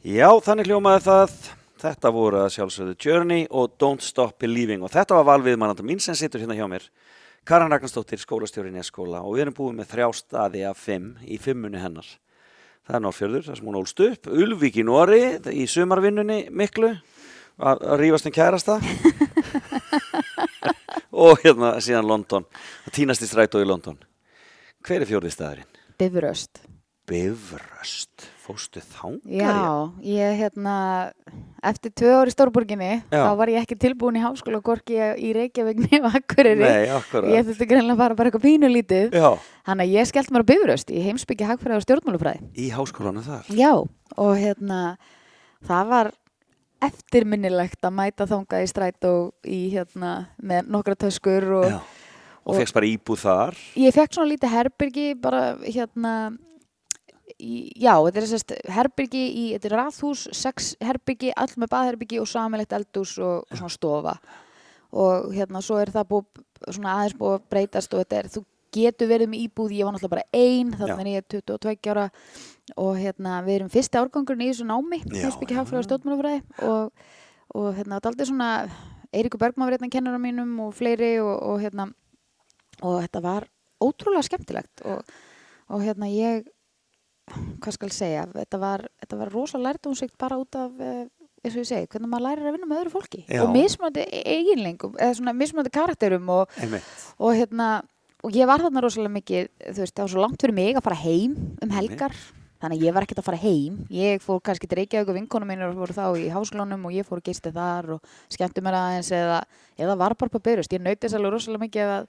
A: Já, þannig hljómaði það. Þetta voru að sjálfsögðu Journey og Don't Stop Believing og þetta var valvið mannanda mín sem situr hérna hjá mér. Karan Ragnarstóttir, skólastjórin í skóla og við erum búið með þrjá staði af fimm í fimmunni hennar. Það er Norrfjörður, það sem hún ólst upp, Ulvík í Nóri í sumarvinnunni miklu að rífast um kærasta og hérna síðan London, að týnast í strætó í London. Hver er fjórði staðurinn?
D: Bifröst.
A: Bifröst, fóstu þángar?
D: Já, ég hérna, eftir í Stórborginni,
A: Já.
D: þá var ég ekki tilbúin í háskóla gorki í Reykjavík nefn
A: akkurat.
D: Ég þurfti greinlega að fara bara eitthvað pínulítið.
A: Já,
D: Þannig að ég skellt mér á Bifröst í heimsbyggja hagfræði og stjórnmálufræði.
A: í háskólanum þar.
D: Já, og hérna, það var eftirminnilegt að mæta þangað í strætó í hérna, með nokkra töskur og
A: Já. Og fegst bara íbúð þar.
D: ég fekk svona lítið herbyrgi bara hérna í, já, þetta er sérst herbyrgi í, þetta er raðhús, sex herbyrgi all með baðherbyrgi og samilegt eldús og, og svona stofa. Og hérna svo er það búið svona aðeins búið að breytast og þetta er, þú getur verið með íbúð, ég var náttúrulega bara ein þannig er ég 22 ára og hérna við erum fyrsti árgangurinn í þessu námi
A: já,
D: hagfræði og stjórnmálafræði og, og hérna þetta er aldrei svona Eiríkur Bergman var hérna kennara mínum og fleiri og, og hérna og þetta var ótrúlega skemmtilegt og, og hérna ég hvað skal segja, þetta var, þetta var rosa lærdomsvíkt bara út af eh, eins og ég segi, hvernig maður lærir að vinna með öðru fólki
A: Já.
D: og mismunandi eiginlengum eða svona mismunandi karakterum og, og hérna og ég var þarna rosalega mikið þú veist, það var svo langt fyrir mig að fara heim um helgar þannig að ég var ekkert að fara heim. Ég fór kannski til Reykjavík og vinkonum mínir voru þá í háskólanum og ég fór og gisti þar og skemmti mér aðeins eða, eða var bara på byrjust, ég þess alveg rosalega mikið að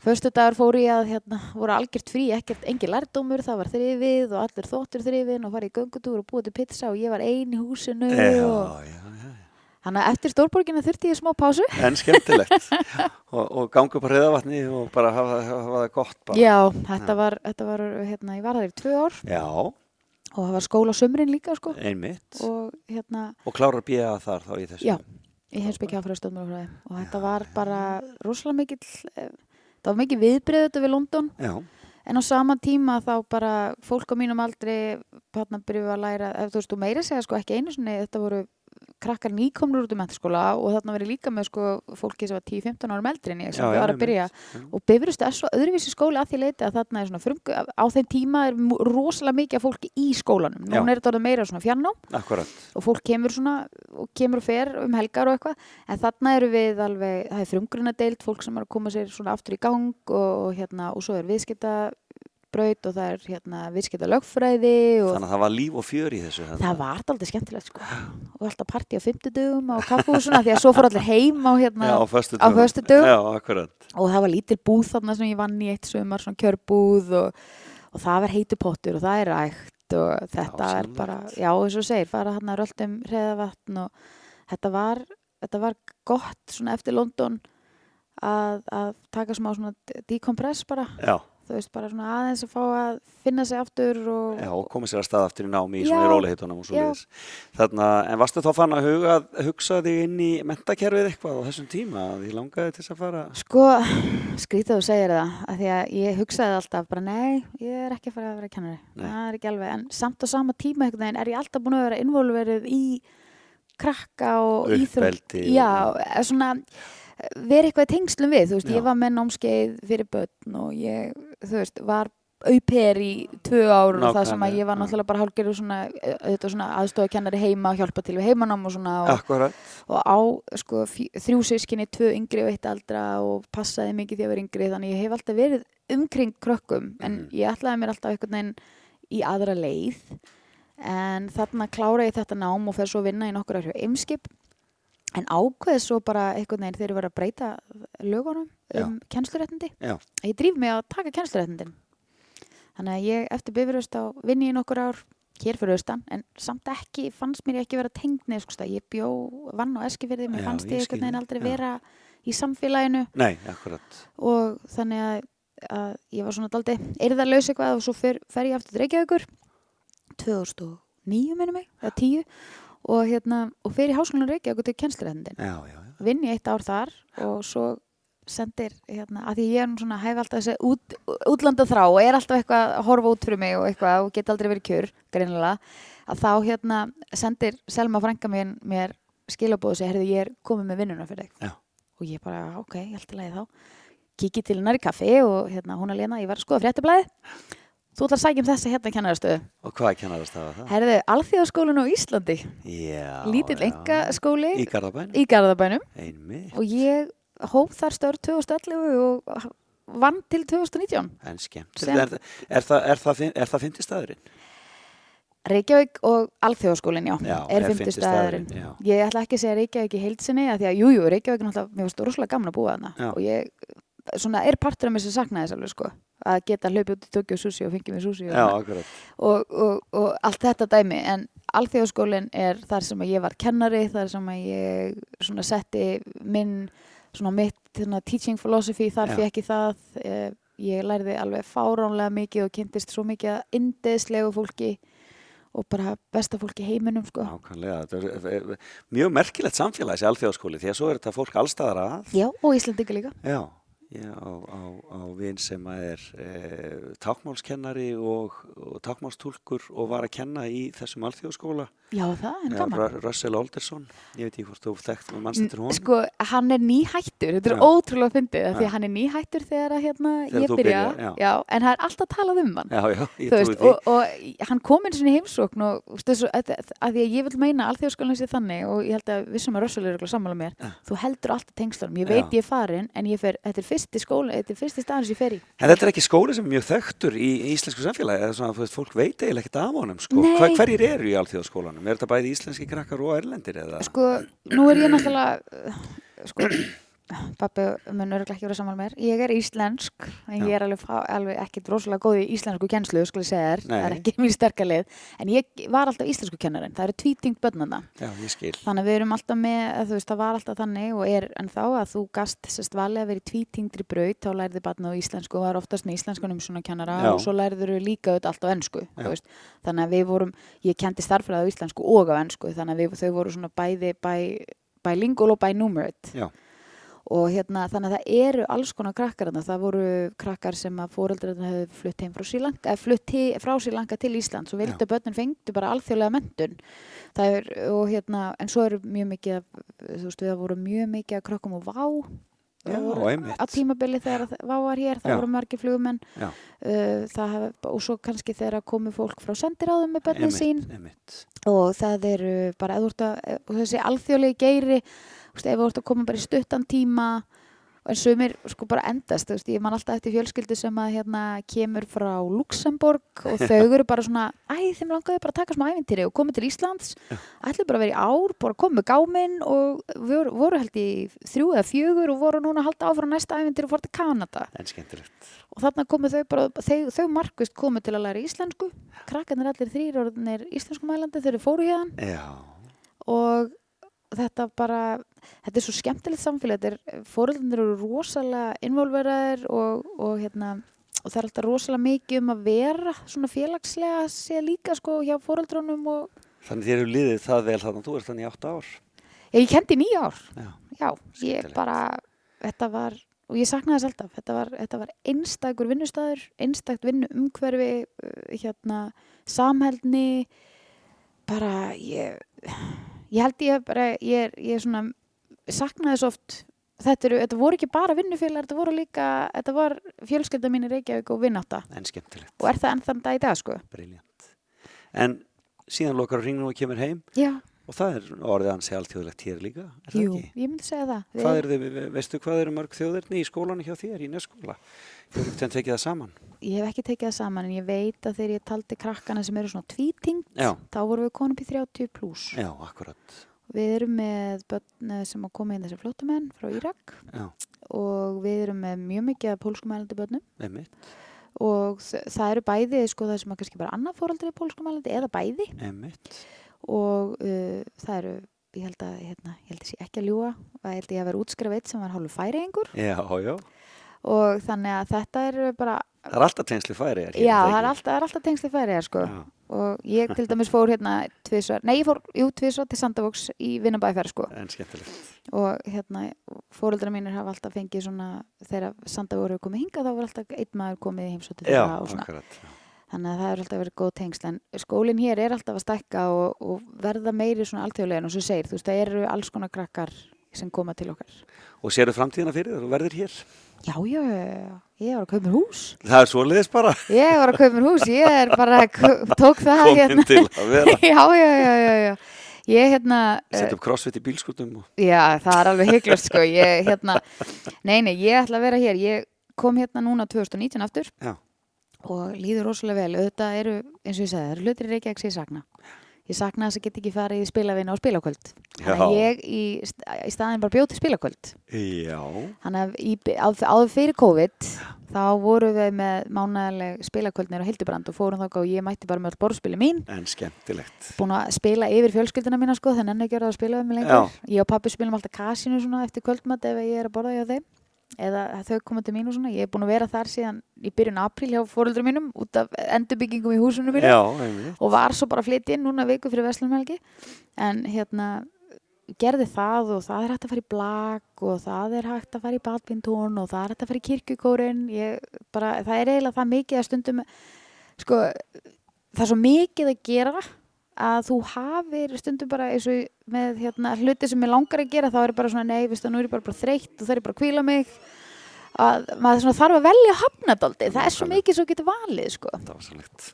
D: Föstu dagur fór ég að hérna, voru algjört frí, ekkert, engin lærdómur, það var þrifið og allir þóttur þrifin og farið í göngutúr og búið til pizza og ég var ein í húsinu
A: Já,
D: og
A: já, já.
D: þannig að eftir stórborginu þurfti ég smá pásu.
A: En skemmtilegt. og, og ganga upp á reyðavatni og bara hafa, hafa það gott bara.
D: Já, þetta var, þetta var hérna, ég var þar í tvö ár
A: Já,
D: og það var skóla á sumrin líka sko
A: einmitt. Og,
D: og hérna,
A: klárar bíða þar þá í þessu.
D: já, hef spekja áfæra stöðmálafræði og þetta var bara rosalega mikill, eh, það var mikið viðbrið þetta við London.
A: Já,
D: En á sama tíma þá bara fólk á mínum aldrei partna byrjuðu að læra, þú veist, þú meira segja sko ekki einu sinni, þetta voru krakkar nýkomnur út um mentaskóla og þarna verið líka með sko fólki sem var 10-15 árum eldri en ég sem var að byrja
A: Já.
D: og bifrist er svo öðruvísi skóli að því leiti að þarna er svona frumgu, á þeim tíma er rosalega mikið af fólki í skólanum, núna er þetta orðið meira svona fjarnám
A: akkurat.
D: og fólk kemur svona og kemur og fer um helgar og eitthvað en þarna eru við alveg, það er frumgrunna deild fólk sem er að koma sér svona aftur í gang og, og hérna, og svo er viðskipta braut og það er hérna viðskipta lögfræði
A: Þannig að það var líf og fjör í þessu. þarna.
D: það var aldrei skemmtilegt sko og alltaf partí á fimmtudögum á kaffúsuna því að svo fór allir heim á hérna
A: Já, á föstu. Já, akkurat.
D: og það var lítil búð þarna sem ég vann í eitt sumar, svona kjörbúð og, og það var heitu pottur og það er ægt og þetta er
A: Dásamlegt.
D: bara, já eins og segir, fara hann að röldum hreðavatn og þetta var, þetta var gott svona eftir London að, að taka smá svona decompress bara,
A: Já,
D: þú veist, bara svona aðeins að fá að finna sig aftur og,
A: já, og komið sér að stað aftur í námi í svona í róliheitunum og svo
D: já.
A: liðis. Þarna, en varstu þá fann að huga, hugsa þig inn í mentakerfið eitthvað á þessum tíma? að Ég langaði til þess að fara.
D: Sko, skrítið að þú segir það að því að ég hugsaði alltaf bara nei, ég er ekki að fara að vera kennari
A: Nei.
D: það er ekki alveg, en samt á sama tíma einhvern veginn er ég alltaf búin að vera involverið í krakka og íþrótt Já, svona vera eitthvað í tengslum við, þú veist,
A: Já.
D: ég var með námskeið fyrir börn og ég, þú veist, var auper í tvö ár og það sem að ég var náttúrulega bara hálfgerður svona, auðvitað svona aðstofa kennari heima og hjálpa til við heimanám og svona og, og á sko, þrjú sískinni, tvö yngri og eitt aldra og passaði mikið því að vera yngri þannig ég hef alltaf verið umkring krökkum en
A: Mhm.
D: ég ætlaði mér alltaf einhvern veginn í aðra leið en þarna klára ég þetta nám og fer svo vinna í nokkur hjá Eimskip en ákveð svo bara einhvern veginn þegar ég var að breyta lögunum um kennsluréttindi.
A: Já.
D: ég dríf mig að taka kennsluréttindin. Þannig að ég eftir bifurust á vinni í nokkur ár hér fyrir austan, en samt ekki fannst mér ekki vera tengd neð, sko, ég bjó vann á Eskifirði, mér
A: Já,
D: fannst
A: ég
D: einhvern veginn aldrei
A: já.
D: vera í samfélaginu.
A: Nei,
D: og þannig að, að ég var svona daldi erðarlaus eitthvað og svo fer, fer ég aftur til Reykjavíkur. 2009 minnum mig, eða 10 og hérna, og fer í háskólanum Reykjavíkur til
A: já.
D: vinn ég eitt ár þar og svo sendir, hérna, að því ég er svona hef alltaf þessi út, útlanda þrá og er alltaf eitthvað að horfa út fyrir mig og eitthvað og get aldrei verið kjör, greinilega að þá hérna sendir Selma frænka mér, mér skilabóðu og segir, heyrðu, ég er komið með vinnuna fyrir þig. Og ég bara, ok, ég held að leiði þá. Kiki til hennar í kaffi og hérna, hún að lena, ég var að skoða fréttablaði. Þú ætlar að sækja um þessa hérna kennarastöðu.
A: Og hvað kennarast það var það?
D: Herðu, Alþjóðaskólinn á Íslandi,
A: Já.
D: lítill
A: já.
D: enga skóli
A: Í Garðabæn?
D: í Garðabænum
A: Einmitt.
D: og ég hóf þar störf 2011 og vann til 2019.
A: En skemmt.
D: Sem-
A: Er, er, það, er, það, er það fyndi staðurinn?
D: Reykjavík og Alþjóðaskólinn, já,
A: Já,
D: er
A: er fimmti staðurinn, já.
D: Ég ætla ekki að segja Reykjavík í heilsinni að því að jú, jú, Reykjavík er náttúrulega, mér að og geta hlaupið út í Tokyo Sushi og fengið mér sushi og,
A: Já,
D: og, og, og allt þetta dæmi, en Alþjóðaskólinn er þar sem ég var kennari, þar sem ég svona setti minn, svona mitt svona, teaching philosophy, þar fekk ég það, eh, ég lærði alveg fáránlega mikið og kynntist svo mikið að indeðslegu fólki og bara besta fólk í heiminum sko.
A: Nákvæmlega. Mjög merkilegt samfélag þessi alþjóðaskóli því að svo er þetta fólk allstaðar að.
D: Já, og Íslandinga líka.
A: Já, ég á, á, á vin sem er e, tákmálskennari og, og tákmálstúlkur og var að kenna í þessum alþjóðaskóla.
D: Já, það, en gaman.
A: Ru- Russell Alderson, ég veit ekki hvort þú þekkt með mannstættur hún.
D: Sko, hann er nýhættur, þetta er
A: Já.
D: ótrúlega fyndið, því að hann er nýhættur þegar að hérna,
A: Þegar
D: ég byrja,
A: byrjar, já.
D: en það er alltaf talað um hann.
A: Já, já, ég trúi því.
D: og, og hann kom inn svona í heimsókn og þú veist, þessu, að, að því að ég vil meina alþjóðskólan sé þannig og ég held að vissum að Russell er eitthvað sammála mér,
A: Já.
D: þú heldur alltaf tengslunum, ég veit ég er farin en ég fer, þetta er fyrsti skóla, þetta er fyrsti staðan sem ég fer í.
A: En þetta er ekki skóli sem er mjög þekktur í íslensku samfélagi, eða svona, þú veist, fólk veit eiginlega ekkert af honum, sko.
D: Nei.
A: Alþjóðaskólanum? Er þetta bæði íslenski krakkar og erlendir, eða?
D: Sko, nú er ég náttúrulega, uh, sko, pappi mun örgulega ekki vera saman með mér. Ég er íslensk, en ég er alveg, alveg ekkit rosalega góð í íslensku kennslu, skulle ég segja þér. Það er ekki mín sterkalið. En ég var alltaf íslensku kennarinn. Það eru tvítingt
A: skil.
D: Þannig við erum alltaf með, veist, það var alltaf þannig og er en þá að þú gast sérst valið að vera í tvítingri braut, þá lærði barna á íslensku og var oftast með íslenskunum svona kennara
A: Já.
D: og svo lærður við líka auðvitað allt á ennsku. Þannig að við vorum, ég kendi starffræði á íslensku og á ennsku, þannig að við, þau voru svona bæði bæ, bilingual og binumerate
A: Já.
D: Og hérna þannig að það eru alls konar krakkar þarna. það voru krakkar sem að fóreldrarna hefðu flutt heim frá Srílanka, eða flutt frá Srílanka til Íslands og vildu að börnin fengdu bara alþjóðlega mentun það er, og hérna, en svo eru mjög mikið þú veist, við voru mjög mikið að krökkum og vá.
A: Já,
D: Það á tímabili þegar að vá var hér, það
A: Já.
D: voru margir flugumenn uh, það hef, og svo kannski þegar komu fólk frá sendiráðum með börnin sín.
A: Einmitt,
D: og það eru bara eða að, þessi alþjóðlegi geiri þú veist, ef þú ert að koma bara í stuttan tíma en sumir sko bara endast þú veist, ég man alltaf eftir fjölskyldu sem að hérna kemur frá Luxemburg og þau eru bara svona, æ, þeim langaði bara að taka smá ævintýri og komið til Íslands. Ætlu bara að vera í ár, bara komið gáminn og voru, voru held í þrjú eða fjögur og voru núna að halda áfram næsta ævintýri og fór til Kanada.
A: En skemmtilegt.
D: og þarna komu þau bara, þau, þau markvist komu til að læra íslensku. Krakkarnir allir þrýr orðinir íslenskumælandi þau fóru hérna og þetta bara, þetta er svo skemmtilegt samfélag, þetta er, fóröldanir eru rosalega involveraðir og, og hérna, og það er alltaf rosalega mikið um að vera svona félagslega sé líka sko hjá fóreldrunum og
A: þannig þér eru liðið það vel þannig að þú ert þannig í átta ár.
D: ég, ég kendi í nýja ár,
A: Já,
D: já, ég bara, þetta var, og ég saknaði þess alltaf, þetta var, þetta var einstakur vinnustæður, einstakt vinnu umhverfi, hérna, samhældni, bara, ég, ég held ég bara, ég er, ég er svona, saknaði þess oft, þetta, eru, þetta voru ekki bara vinnufélagar, þetta voru líka, þetta var fjölskylda mín í Reykjavík og vinnátta
A: en skemmtilegt.
D: og er það enn þann dag í dag, sko.
A: Briljant. En síðan lokar hringnum og kemur heim
D: Já,
A: og það er orðið ansi alþjóðlegt hér líka, er það
D: jú,
A: ekki?
D: ég myndi segja það.
A: Hvað er þið, veistu hvað eru mörg þjóðirni í skólanum hjá þér, í neskóla? Þú hefur ekkert tekið það saman?
D: Ég hef ekki tekið það saman en ég veit að þegar ég taldi krakkana sem eru svona tvítingt,
A: Já.
D: þá vorum við konum í 30 pluss.
A: Já, akkurat.
D: Við erum með börn eh, sem að koma inn þessi flótamenn frá Írak
A: Já,
D: og við erum með mjög mikið pólskumælandi börnum
A: einmitt,
D: og það eru bæði sko það sem að kannski bara annað fóraldri pólskumælandi eða bæði
A: einmitt.
D: og uh, það eru, ég held að hérna, ég held að sé ekki að ljúa að ég held ég að vera útskrifið sem var hálfu færiðingur
A: Já, já.
D: Og þannig að þetta eru bara
A: Það er alltaf tengsli færi er
D: já, það er alltaf, það alltaf tengsli færiðar sko.
A: Já,
D: og ég til dæmis fór hérna tvisvar, nei ég fór, jú, tvisvar til Sandavóks í Vinnabæðferð sko.
A: En skemmtilegt.
D: og hérna fóreldra mínir hafa alltaf fengið svona þegar Sandavók eru komið hingað þá var alltaf einn maður komið í heimsóttu
A: Já,
D: og
A: akkurat.
D: þannig að það er alltaf verið góð tengsl. En skólinn hér er alltaf að stækka og, og verða meiri svona alltjóðlega en svo segir, þú veist, það eru alls konar krakkar sem koma til okkar.
A: Og sérðu framtíðina fyrir þér? Og verður hér?
D: Já, já, ég var að kaupa mér hús.
A: Það er svoleiðis bara.
D: Ég var að kaupa mér hús, ég er bara tók það
A: komin til að vera.
D: Já, já, já, já, já. Ég hérna eh,
A: Sett upp crossfit í bílskutum og...
D: Já, það er alveg hygglust sko. Ég hérna, nei, nei, ég ætla að vera hér. Ég kom hérna núna 2019 aftur
A: Já.
D: og líður rosalega vel. Auðvitað eru, eins og ég sagði, það eru hlutir í Reykjavík sem ég sakna ég sakna þess að get ekki farið í spilavinna á spilakvöld. Þannig að
A: Já.
D: ég í, í staðin bara bjóti spilakvöld.
A: Já.
D: þannig að í, áður, áður fyrir COVID þá voru við með mánæðileg spilakvöldnir á Hildubrand og fórum þá og ég mætti bara með all borðspili mín.
A: En skemmtilegt.
D: búin að spila yfir fjölskylduna mína sko þannig að ekki verið að spila við mig lengur. Ég og pappi spilum alltaf kasinu svona eftir kvöldmatt ef ég er að borða hjá þeim eða þau koma til mín og svona ég er búin að vera þar síðan í byrjun apríl hjá fóröldrum mínum út af endurbyggingum í húsunum mínu.
A: Já,
D: og var svo bara að flytja inn núna viku fyrir Vestlumhelgi en hérna gerði það og það er hægt að fara í blag og það er hægt að fara í badmintón og það er hægt að fara í bara, það er eiginlega það mikið að stundum sko, það er svo mikið að gera að þú hafir stundum bara eins og með hérna, hluti sem ég langar að gera þá er bara svona nei, veistu, nú er ég bara, bara þreytt og það er bara að kvíla mig að maður svona þarf að velja hafnadaldi, það er svo mikið svo getur valið sko.
A: Það var sannlegt.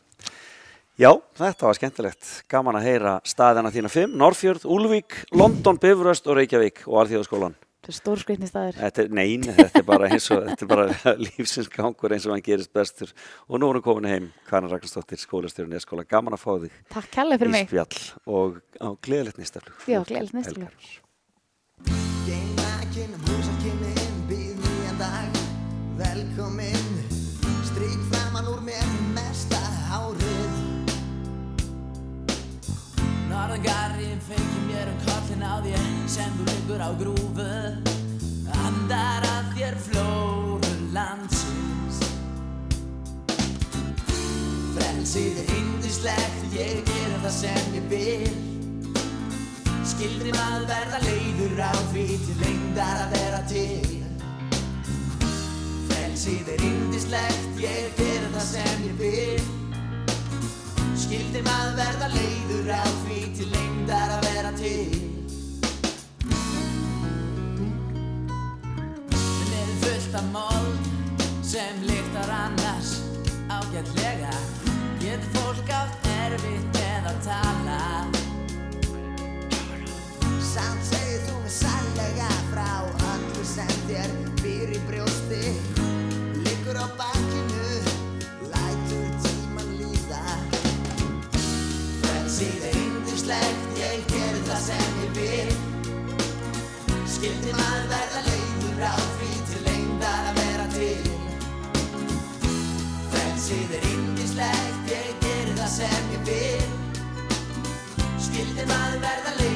A: Já, þetta var skemmtilegt. Gaman að heyra staðina þína fimm. Norrfjörð, Úlvík, London, Bifröst og Reykjavík og Alþjóðaskólan.
D: Þetta er stór skreitni staðir
A: Þetta er, nein, þetta er bara eins og, þetta er bara lífsins gangur eins og hann gerist bestur. Og nú erum komin heim, Karin Ragnarsdóttir, skólastjórun í skóla. Gaman að fá þig
D: takk kærlega fyrir
A: í
D: mig
A: spjall og á gleðilegt nýstaflug.
D: Já, gleðilegt nýstaflug.
C: Velkomin, strík framan úr mér mesta hárið
F: Norðangarinn feikir mér um kollin á þér sem þú liggur á grúfu Frelsið er indislegt, ég gerir það sem ég vil. Skildri maður verða leiður á því til lengdar að vera til. Frelsið er indislegt, ég gerir það sem ég vil. Skildi maður verða leiður á því til lengdar að vera til. En er fullt af mold sem lyktar annars ágætlega yndislegt, ég gerir það sem ég vil. Skildi maður verða leiður á því til lengdar að vera til? Frelsið er yndislegt, ég gerir það sem ég vil. Skildi maður verða leiður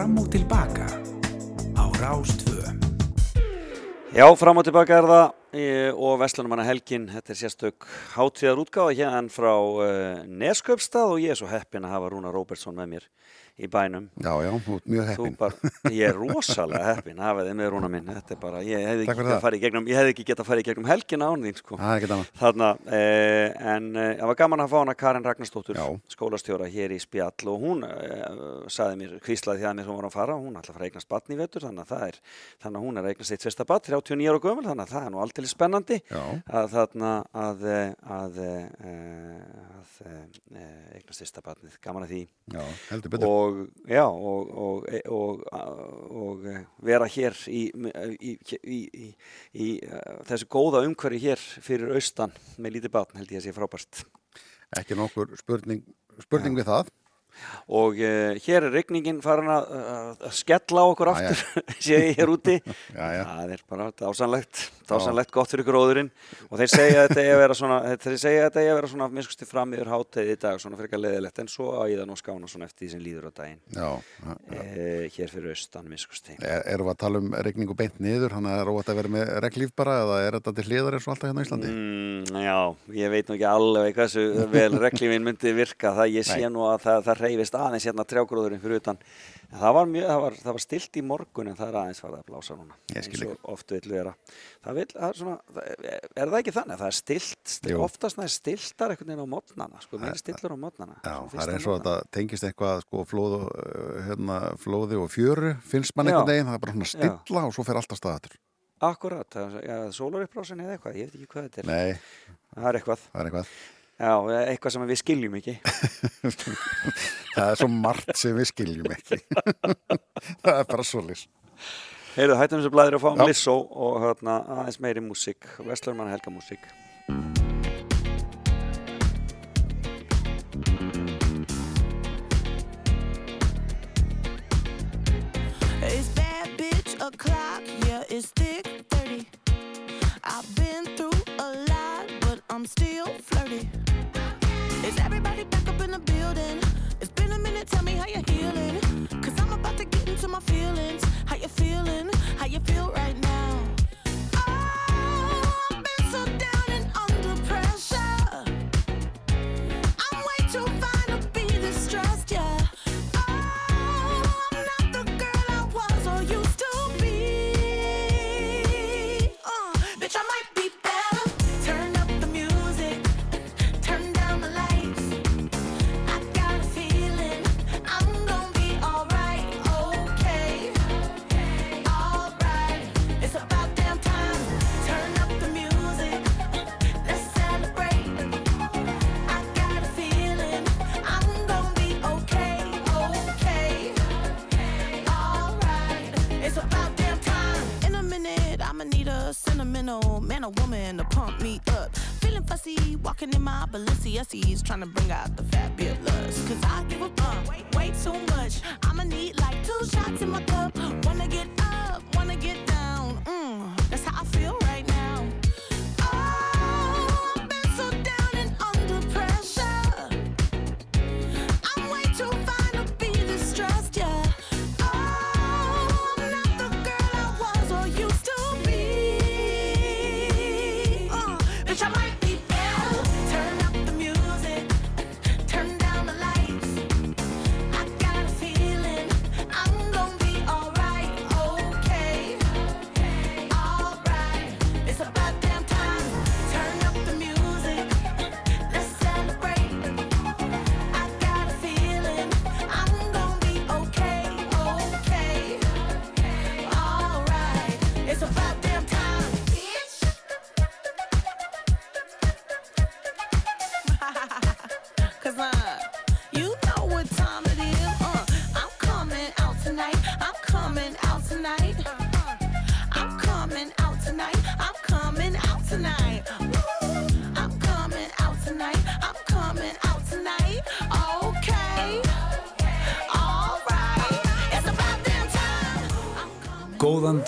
G: Fram og Tilbaka á Rástvö.
A: Já, fram og tilbaka er það e, og Vestlunumanna helgin, þetta er sérstök hátíðar útgáða hérna frá e, Nesköpstað og ég er svo heppin að hafa Rúna Róbertsson með mér í bænum.
B: Já, já, þú ert mjög heppin.
A: Bara, ég er rosalega heppin að hafa þið með Rúna minn. Þetta er bara, ég hefði ekki gegnum, ég hefði ekki getað farið í gegnum helgina án þín, sko. Þarna, e, en e, það var gaman að fá hana Karin Ragnarstóttur, skólastjóra hér í Spjall og hún e, saði mér, hvíslaði því að mér sem var að fara, hún ætla að fara að eignast batn í vetur, þannig að það er, þannig að hún er að eignast eitt fyrsta batn, 39 ára gömul, þannig að það er nú alltaf spennandi að þarna að, e, að, að, að eignast fyrsta batnið, og, já, og, og, og, og, og vera hér í, í, í, í, uh, þessu góða umhverfi hér fyrir austan með lítið batn held ég að sé frábært
B: Ekki nokkur spurning, spurning við það.
A: Og uh, hér er rigningin farin að, að- að skella á okkur aftur sé ég hér úti.
B: Já, já.
A: það er bara dásanlegt dásanlegt gott fyrir gróðurinn. Og þeir segja að þetta eigi að vera svona þeir segja að þetta eigi að vera svona miskusti fram yfir hátæði í dag svona fyrir ekki leðilegt en svo að ég það nú skána svona eftir því sem líður á daginn.
B: Já.
A: e, hér fyrir austan miskusti
B: Er, erum við að tala um regningu beint niður, hann er óvægt að vera með reglíf bara eða er þetta til hliðar eins og alltaf hérna á Íslandi?
A: Mm, já, ég veit nú ekki alveg hversu vel reglífin myndi virka. Það ég sé nú að það, það reyfist aðeins hérna trjágróðurinn fyrir utan. En það var, mjög, það var, það var stilt í morgun en það er aðeins farið að blása núna eins og oft vill vera. Það vill, það er, svona, það er, það ekki þannig? Að það er stilt, stilt oftast það er stiltar einhvern veginn á mótnana sko, mér stillur á mótnana
B: Já, það er eins og þetta tengist eitthvað sko, flóð, og, uh, hérna, flóði og fjöru finnst mann
A: Já.
B: einhvern veginn, það er bara svona stilla og svo fer alltaf staðatur.
A: Akkurat, það er- ja, sólarupprásin eða eitthvað, ég veit ekki hvað þetta er.
B: Nei,
A: það er eitthvað,
B: það er eitthvað.
A: Já, eitthvað sem við skiljum ekki
B: Það er svo margt sem við skiljum ekki. það er bara svo lis.
A: Heyrðu, hættum þessu blæðir að fá um. Lissó og hérna, aðeins meiri músík, Vestlurmann Helga músík.
H: It's bad bitch o'clock, yeah, it's thick 30. I've been through a lot, but I'm still how you're healing. Cause I'm about to get into my feelings. Sentimental man or woman to pump me up. Feeling fussy, walking in my Balenciennes, trying to bring out the fabulous. Cause I give a fuck way, way too much. I'ma need like two shots in my cup. Wanna get up, wanna get down. Mm,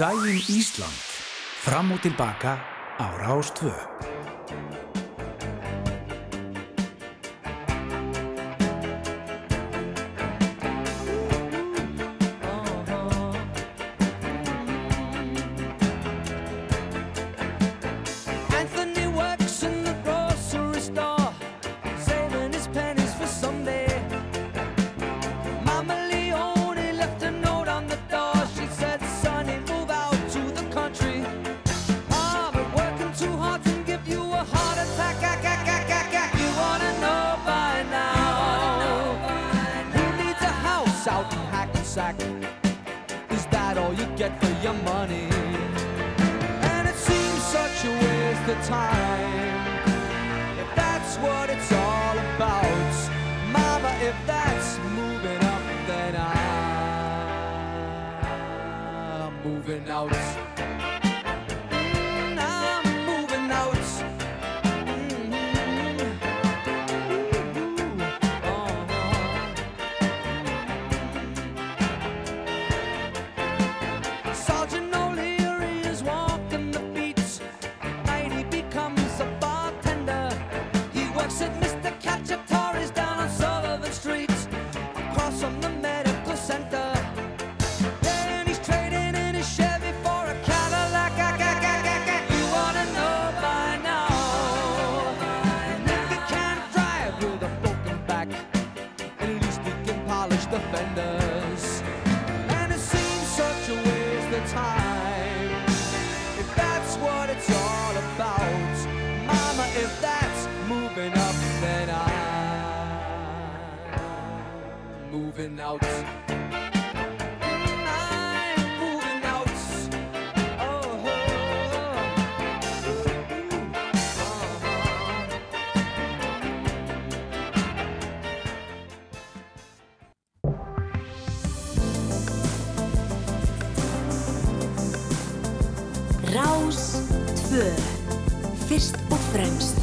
G: daginn Ísland. Fram og tilbaka á Rástvö.
I: 2. Fyrst og fremst.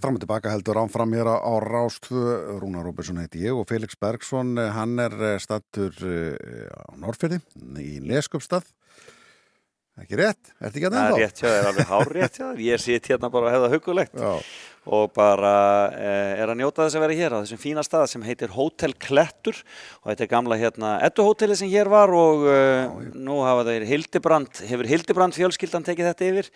B: Fram og tilbaka heldur ánfram hér á Rástfu, Rúnar Róbersson heiti ég og Felix Bergsson, eh, hann er eh, stattur eh, á Norrfyrði í Neskupstað. Ekki rétt? Ertu ekki að
A: Það er
B: nefna
A: rétt hjá þér, alveg hár rétt þér. Ég sitt hérna bara að hefða hugulegt
B: Já
A: og bara eh, er að njóta þess að vera hér á þessum fína stað sem heitir Hotel Klettur og þetta er gamla hérna ettuhotelli sem hér var og eh, Já, nú hafa þeir Hildibrand, hefur Hildibrand fjölskyldan tekið þetta yfir?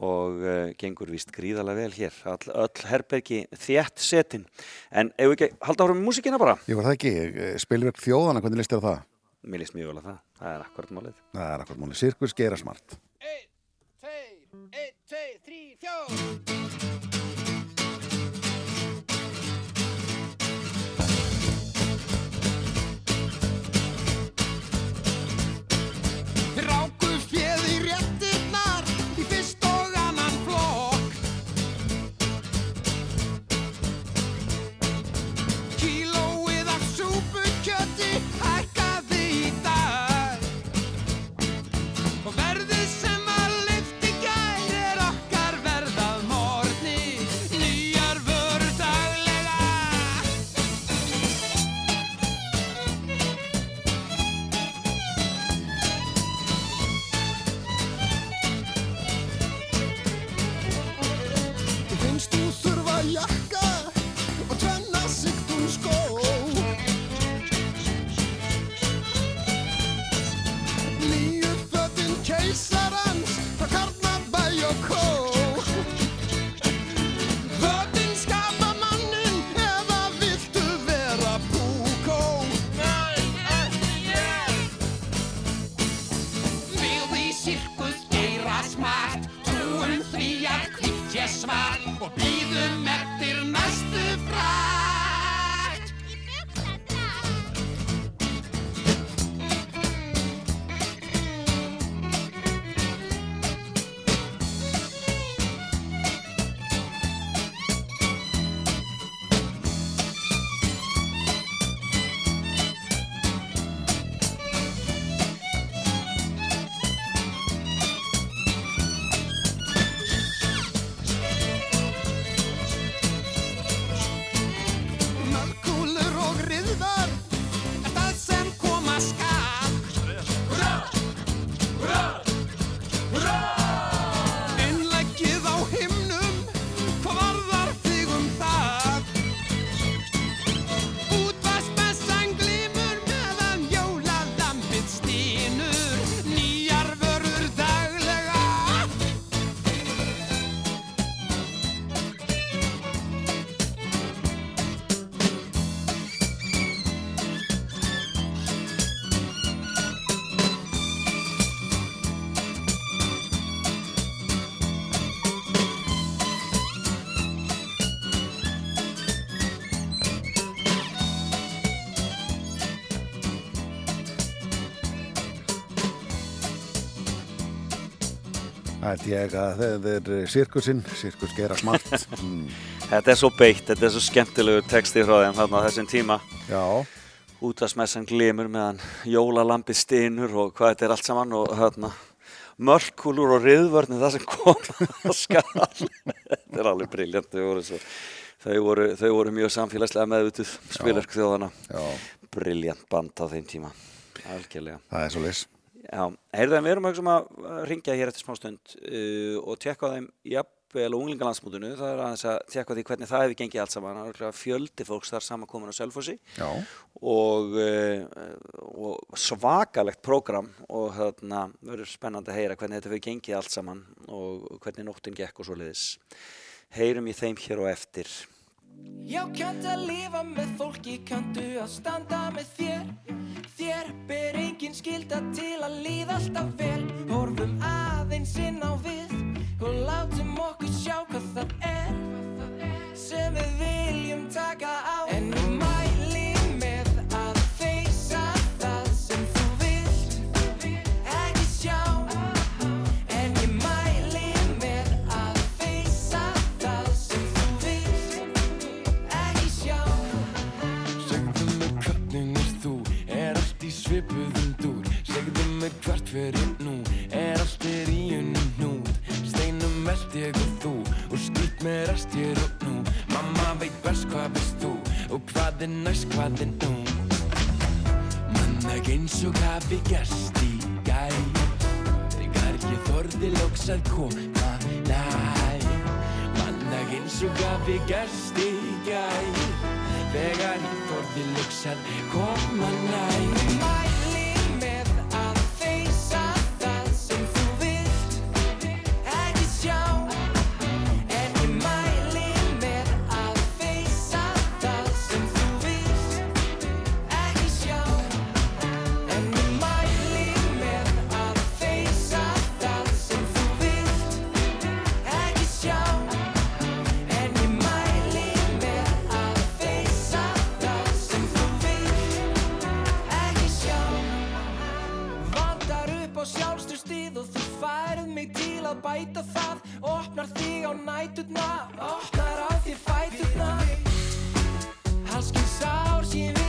A: Og eh, gengur vist gríðarlega vel hér all, öll herbergi þjætt setin. En ef við ekki, halda ára með músikina bara?
B: Jú, það ekki, eh, spilverk þjóðana, hvernig listir það?
A: Mér list mjög vel að það, það er akkurat málið.
B: Það er akkurat málið, sirkus gera smart.
C: 1, 2, 1, 2, 3, 4
B: never. Held ég að það er sirkusinn, sirkus gera smart. Mm,
A: Þetta er svo beitt, þetta er svo skemmtilegu texti frá þeim þarna á þessum tíma.
B: já,
A: Útvarsmessan glimur meðan jólalambið stinur og hvað þetta er allt saman og hérna mörkúlur og riðvörni það sem kom að skall. þetta er alveg briljant. Þau voru, svo, þau voru, þau voru mjög samfélagslega meðvituð spilverk þjóðana.
B: já,
A: Briljant band á þeim tíma. Algjörlega.
B: það er svo leys.
A: Já, heyrðu en við erum auðvitað að ringja hér eftir smá stund uh, og tekka á þeim jafnvel á unglingalandsmótinu, það er aðeins að tekka á því hvernig það hefur gengið allt saman, það er fjöldi fólks þar samankomin á Selfossi.
B: Já,
A: og, uh, og svakalegt prógram og þarna verður spennandi að heyra hvernig þetta hefur gengið allt saman og hvernig nóttin gekk og svo leiðis. Heyrum í þeim hér og eftir.
J: Já, kanntu að lifa með fólki, kanntu að standa með þér Þér ber engin skilda til að líða alltaf vel. Horfum aðeins inn á við og látum okkur sjá hvað það er Sem við viljum taka
K: fyrir nú, er allt er í unum hnút. Steinum eld ég og þú, og skýt með rest ég og nú. Mamma veit best hvað veist þú, og hvað er næst hvað er nú. Mann ekki eins og hafi gerst í gær. Þegar ég þorði loks að koma nær. Mann ekki eins og hafi gerst í gær. Þegar ég þorði loks að koma nær
J: færð mig til að bæta það. Opnar þig á næturna, opnar á því fæturna Halskinn sár sem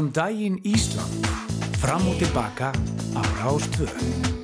G: Góðan daginn Ísland. Fram og tilbaka á Rástvöð.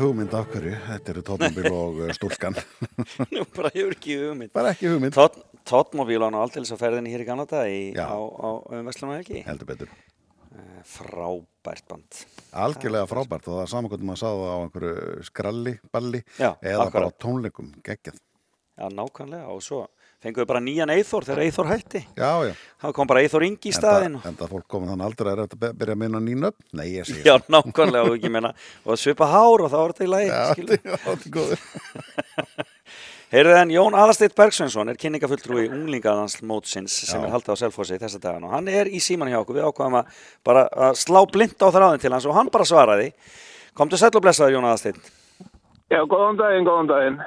B: Hugmynd af hverju, þetta eru tóttmóbíl og uh, stúlkan.
A: Nú bara hefur ekki hugmynd.
B: Bara ekki hugmynd.
A: Á aldrei á ferðinni hér í Kanada í,
B: Já.
A: á, á um Vestlunum helgi.
B: Heldur betur.
A: Frábært band.
B: Algjörlega frábært og það er saman hvernig maður sáða á einhverju skralli, balli
A: Já,
B: eða bara
A: akkurat.
B: tónleikum, geggjað.
A: Já, nákvæmlega. Og svo fengum við bara nýjan Eithor þegar Eithor hætti.
B: Já, já.
A: Það kom bara Eithor Ingi í staðinn.
B: En það fólk komið þannig aldrei að þetta byrja að minna nýna upp? Nei, ég segi
A: Já, nákvæmlega og ekki meina. Og svipa hár og þá var þetta í lagi.
B: Já, þetta er góður.
A: Heyrðu en Jón Aðarsteit Bergsveinsson er kynningafulltrúi unglingaðans mótsins sem er haldið á Selfossi þessa dagan og hann er í síman hjá okkur, við ákvaðum að bara að slá blind á þráðin til hans og hann bara svaraði Komdu sæll og blessaður Jón Aðarsteit
L: Já, góðan daginn, góðan daginn.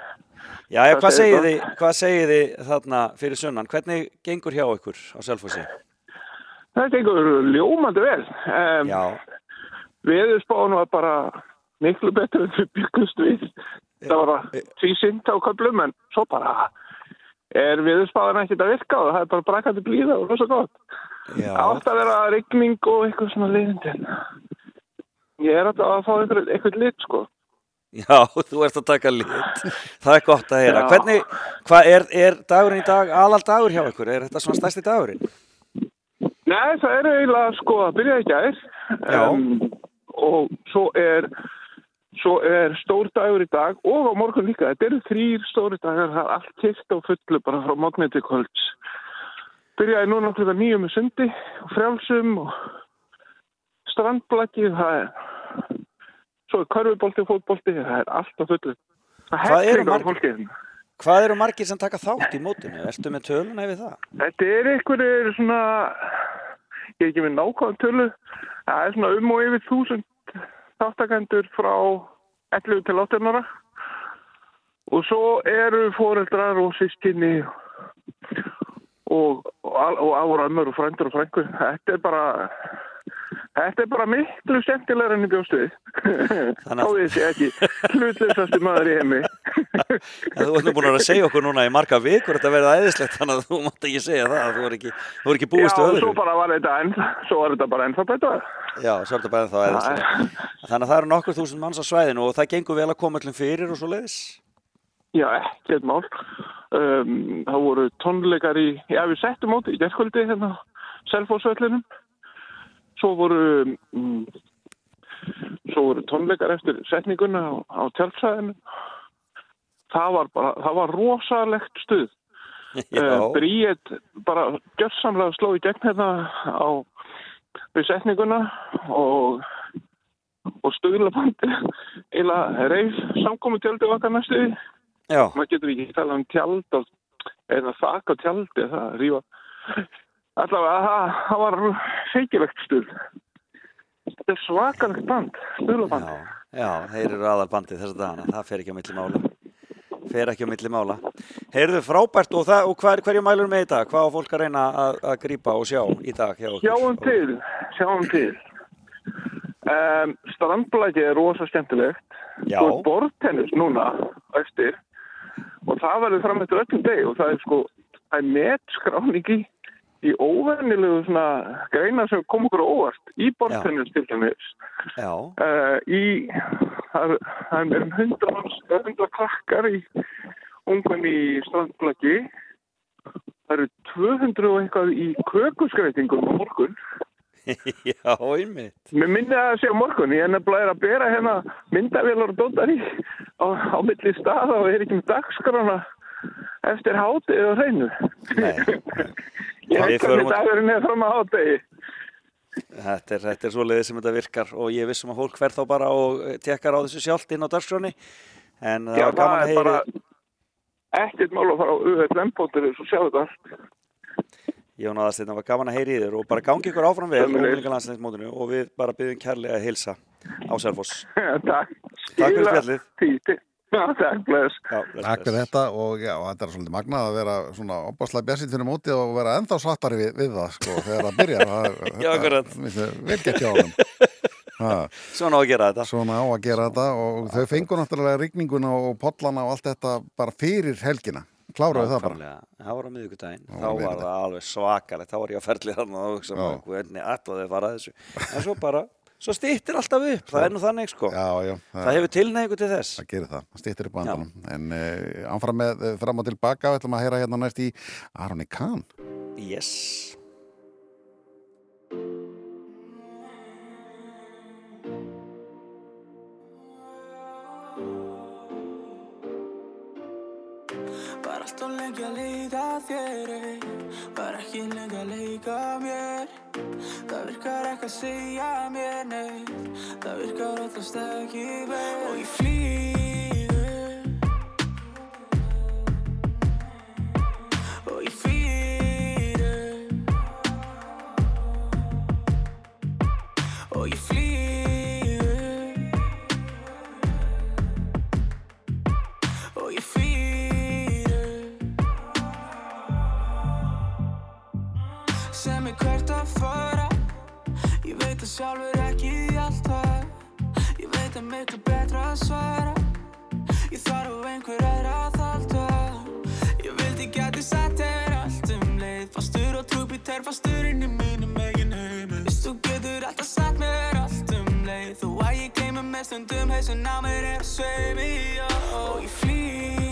A: Já, já,
L: Hvað segir
A: þið, hvað segið þið þarna fyrir sunnan? Hvernig gengur hjá ykkur á Selfossi?
L: Það gengur ljómandi vel. Um,
A: Já.
L: Veðurspáin var bara miklu betur en við byggust við. Það var að tvísint á köflum en svo bara er veðurspáin ekkert að virka og það er bara brakandi blíða og rosa gott. Átt að vera rigning og eitthvað svona liðindi. Ég er alltaf að fá eitthvað, eitthvað lit, sko.
A: Já, þú ert að taka lit. Það er gott að heyra.
L: Já.
A: Hvernig, hvað er, er dagurinn í dag aðal dagur hjá ykkur? Er þetta svona stærsti dagurinn?
L: Nei, það er eiginlega sko að byrja í gær
A: Já.
L: og svo er, svo er stór dagur í dag og á morgun líka. Þetta eru þrýr stóri dagar, það er allt kilt og fullu bara frá morgunni til kvölds. Byrjaði núna klukka nýju með sundi og frjálsum og strandblaki, það er svo er körfubolti og fótbolti, það er allt á fullu. Það af
A: margir?
L: fólki hérna.
A: Hvað eru margir sem taka þátt í mótinu? Ertu með töluna yfir það?
L: Þetta er einhverjir svona, ég er ekki með nákvæm tölu, það er svona um og yfir þúsund þáttakendur frá 11 til 18 ára og svo eru foreldrar og sískinni og, og áramur og frændur og frængur. Þetta er bara, þetta er bara miklu skemmtilegra enn í bjóstuði. Þá ég sé ekki hlutleysasti maður í heimi.
A: Þú nú búin að að segja okkur núna í marga vikur þetta verða æðislegt þannig að þú mátt ekki segja það þú er ekki, þú ekki búist
L: Já,
A: öðru
L: svo bara var þetta enn, svo var þetta bara ennþá betra.
A: Já, svo er þetta bara ennþá æðislegt Þannig að það eru nokkur þúsund manns á svæðinu og það gengur vel að koma öllum fyrir og svo leiðis
L: Já, ekkert mál. Um, það voru tónleikar í, já við settum móti í gerðkvöldi hérna Selfosvöllinum. Svo voru, um, svo voru tónleikar eftir setninguna á, á tjálsæðinu. Það var bara, það var rosalegt stuð. Uh, Bríet bara gjörsamlega sló í gegn hérna á við setninguna og og stuðlabandi eila reif samkomi tjaldi okkar næstu maður getur ekki tala um tjald eða þak á tjaldi það rífa allavega það, var feikilegt stuð. Þetta er svakalegt band stuðlaband
A: Já, þeir eru aðal bandið þessa dagana, það fer ekki á milli mála. Fer ekki á milli mála. Heyrðu frábært og, það, og hver, hverju mælur með í dag? Hvað á fólk að reyna að, að grípa og sjá í dag hjá okkur?
L: sjáum til sjáum til. Um, strandblæki er rosa skemmtilegt.
A: Já.
L: og bortennis núna eftir og það verður fram eftir öllum deg og það er sko það er metskráning í óvernilegu svona greina sem kom okkur óvart í bortennis til dæmis. Uh, í það er- það meira um hundra það hundra krakkar í ungum í strandblaki það eru 200 og eitthvað í kökuskreitingum á morgun.
A: Já, einmitt.
L: Mér myndi að sé á morgun, ég er nefnilega að bera hérna myndavélar og dóttar í á, á milli staða og er ekki með dagskrána eftir hátið og hreinu. ég veit hvernig
A: út-
L: dagurinn er fram að hátegi.
A: Þetta er, þetta er svoleiðið sem þetta virkar og ég vissum að fólk fer þá bara og eh, tekkar á þessu sjálft inn á dagskráni en það
L: Já,
A: var gaman
L: það
A: að
L: bara ekkert mál að fara á UFM-bóttir og sjá þetta.
A: Jón Aðarsteinn, það var gaman að heyri í þér og bara gangi ykkur áfram vel og við bara byggjum kærlega að heilsa á Selfoss.
L: Takk.
A: Takk fyrir spjallið.
L: Já, takk, bless.
A: Já, bless,
B: Takk fyrir þetta og já, þetta er svolítið magnað að vera svona opaslega björnsýtt fyrir móti og vera ennþá svartari við, við það sko þegar það byrjar.
A: Já, akkurat.
B: Vel gett hjá þeim. Ha.
A: Svona á að gera þetta.
B: Svona á að gera þetta og þau fengu náttúrulega rigninguna og pollana og allt þetta bara fyrir helgina. Kláruðu það bara.
A: Það var á miðvikudaginn,
B: Já,
A: þá var það alveg svakalegt, þá var ég að ferli þarna og hugsa hvernig ætlaði að fara að þessu. En svo bara svo stýttir alltaf upp, það er nú þannig sko
B: Já, já.
A: það hefur tilneigu til þess
B: Það gerir það, það stýttir upp á endanum. En uh, áfram með uh, fram og tilbaka, við ætlum að heyra hérna næst í Aroni Kahn.
A: Yes
M: Var alltaf lengi að leita að þér. Var ekki lengi að leika mér Það virkar ekki að segja mér neitt. Það virkar oftast ekki vel. Og ég flýðu sjálfur ekki alltaf. Ég veit að miklu betra að svara. Ég þarf einhver aðra að halda. Ég vildi gæti sagt þér allt um leið. Fastur og trúbíter, fastur inn í mínum eigin heimi Vist þú getur alltaf sagt mér allt um leið. Þó að ég gleymi mér stundum hausin á mér er að sveimi Og ég flýðu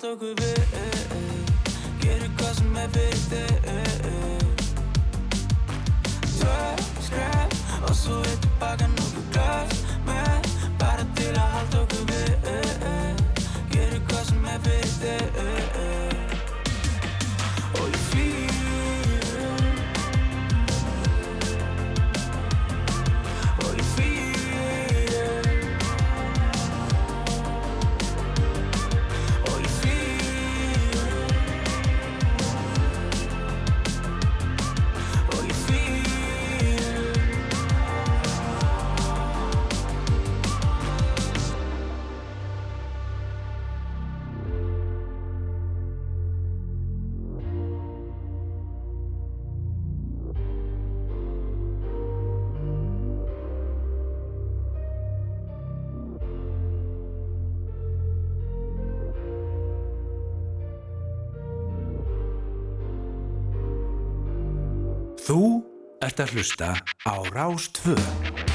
M: til að halda okkur við
G: ert að hlusta á Rástvö.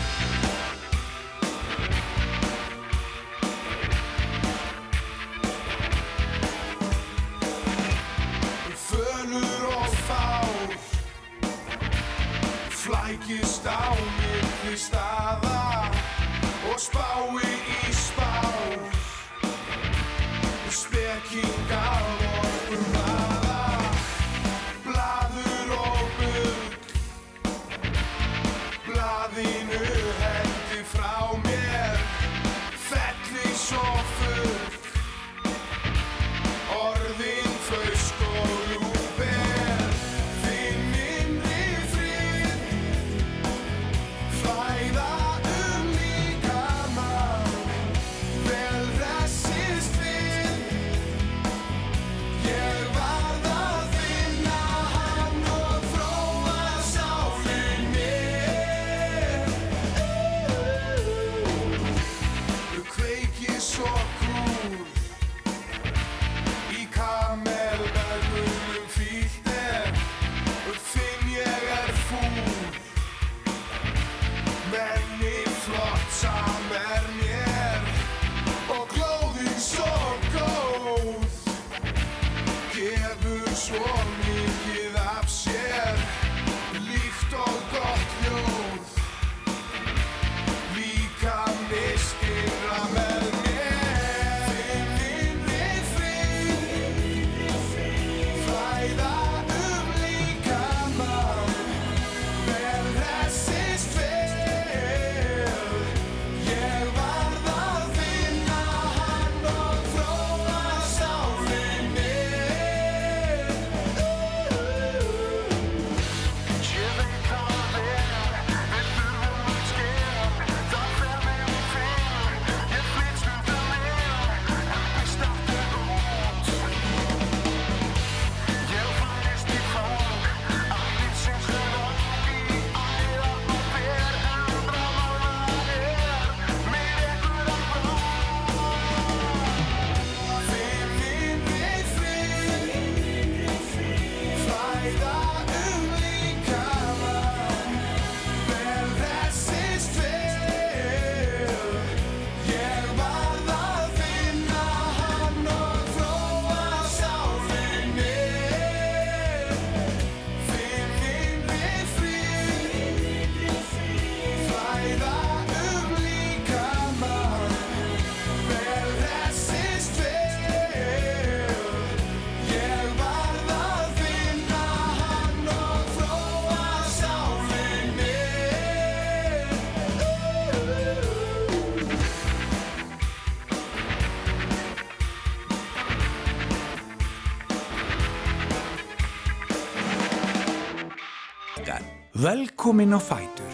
G: Velkomin á Fætur.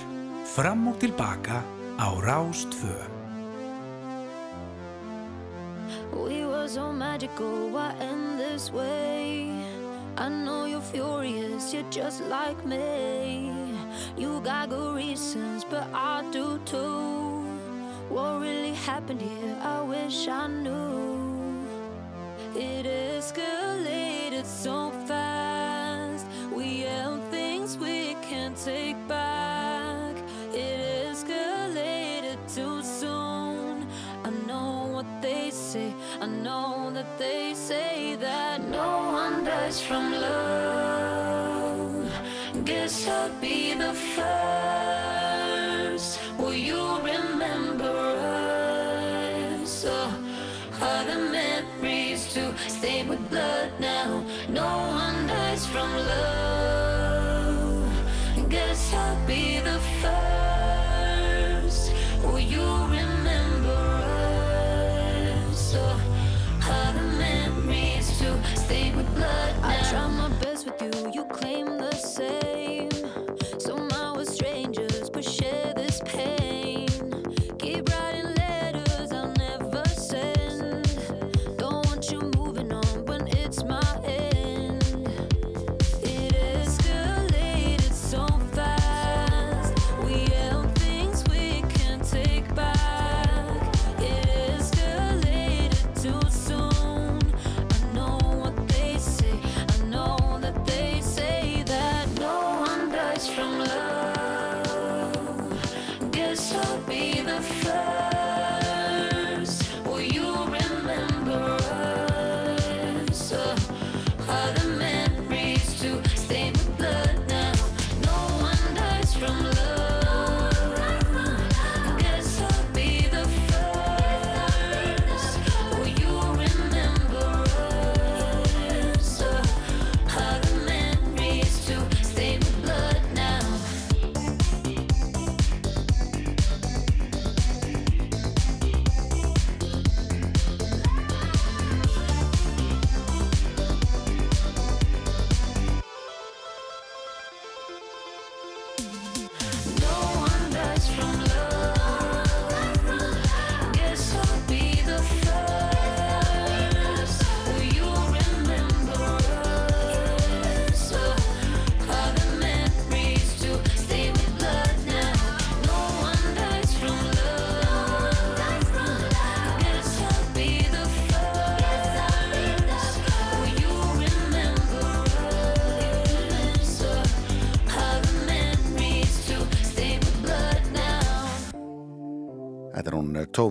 G: Fram og tilbaka á Rástvö.
N: We were so magical, why end this way? I know you're furious, you're just like me. You got good reasons, but I do too. What really happened here? I wish I knew. It escalated take back. It escalated too soon. I know what they say. I know that they say that no one dies from love. Guess I'll be the first. Will you remember us? Oh, are the memories to stay with blood now?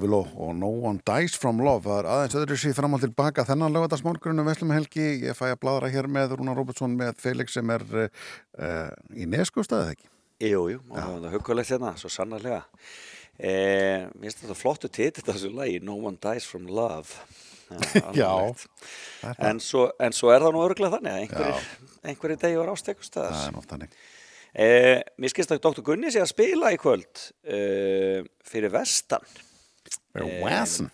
B: Er hún eh, Tove Lo og No One Dies From Love. Það er aðeins öðru sér fram og tilbaka þennan lögadagsmorgunum Veslum Helgi. Ég fæ að bladra hér með Rúnar Róbertsson með Felix sem er uh, í neskustæðið ekki.
A: Jú, jú, og það var hugulegt hérna, svo sannarlega. Eh, mér finnst þetta flottu titill þessu lagi, No One Dies From Love.
B: Já, er það.
A: En svo, en svo er það nú örgulega þannig að einhverjir, einhverjir degjur ástekustæðas.
B: Það er nátt þannig.
A: Eh, mér skilst að Dr. Gunni sé að spila í kvöld eh, fyrir vestan.
B: Fyrir vestan?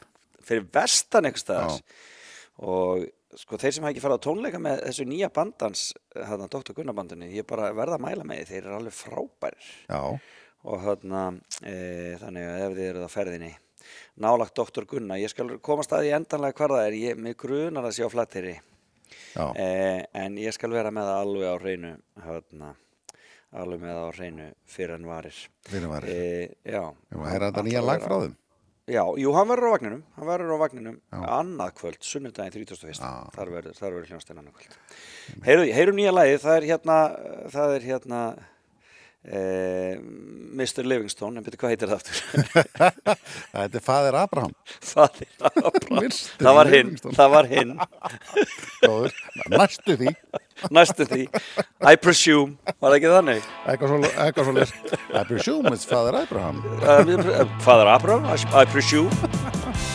A: Fyrir vestan einhvers staðar. Og sko þeir sem hafa ekki farið á tónleika með þessu nýja bandans, hérna Dr. Gunnar bandinni, ég bara verða að mæla með því, þeir eru alveg frábærir.
B: Já.
A: Og hérna, e, þannig að ef þið eruð á ferðinni, nálagt Dr. Gunnar, ég skal komast að því endanlega hvar það er, ég, mig grunar að sé á flatteri.
B: Já.
A: E, en ég skal vera með það alveg á hreinu, hérna, alveg með það á hreinu fyrir en varir.
B: Fyrr en varir.
A: E, já.
B: Jú, það er þetta nýja
A: að
B: lag frá þeim.
A: Já, jú, hann verður á vagninum, hann verður á vagninum annað kvöld, sunnudaginn 31. Þar verður, verður hljónstinn annað kvöld. Heyru, heyrum nýja lagið, það er hérna, það er hérna eh, Mr. Livingstone, en betur hvað heitir það aftur?
B: Þetta er Fadir Abraham.
A: Fadir Abraham. Það var hinn, það var hinn.
B: Góður, næstu því.
A: Næstu því. I presume, var það ekki þannig?
B: Eitthvað svo, eitthvað svo list. I presume it's Fadir Abraham.
A: Uh, Fadir Abraham, I presume.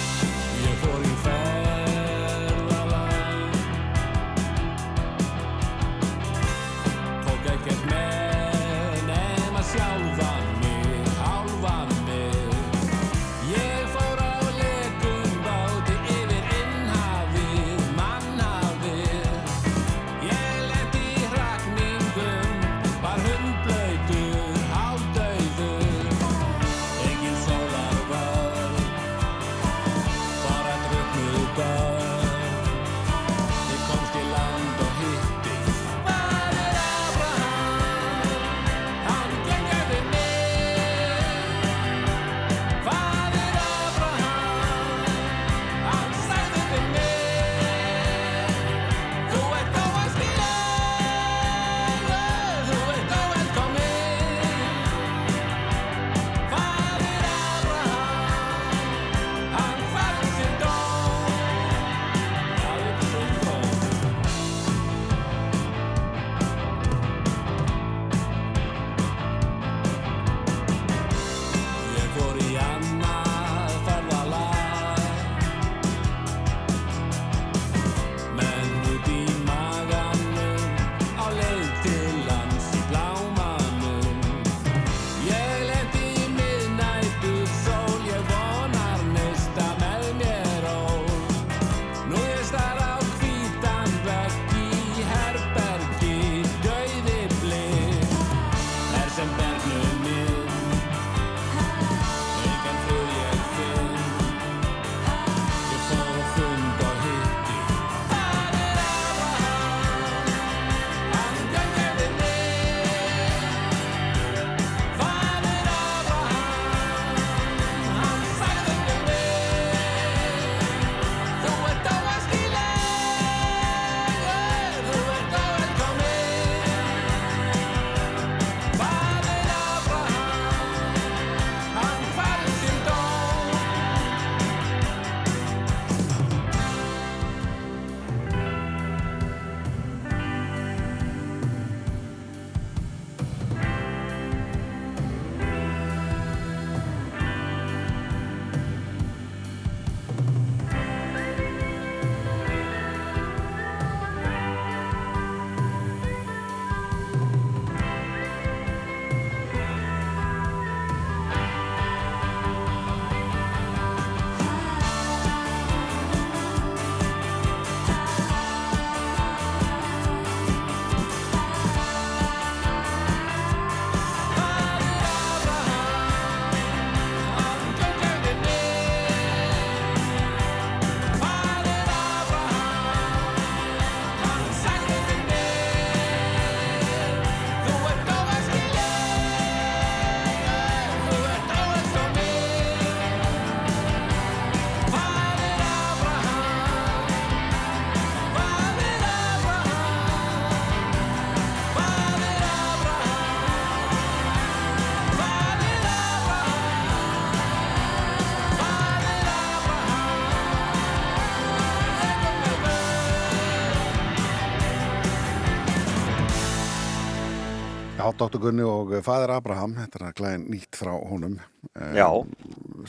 B: Dr. Gunni og Fadir Abraham, þetta er glæðin nýtt frá honum. Eh,
A: Já.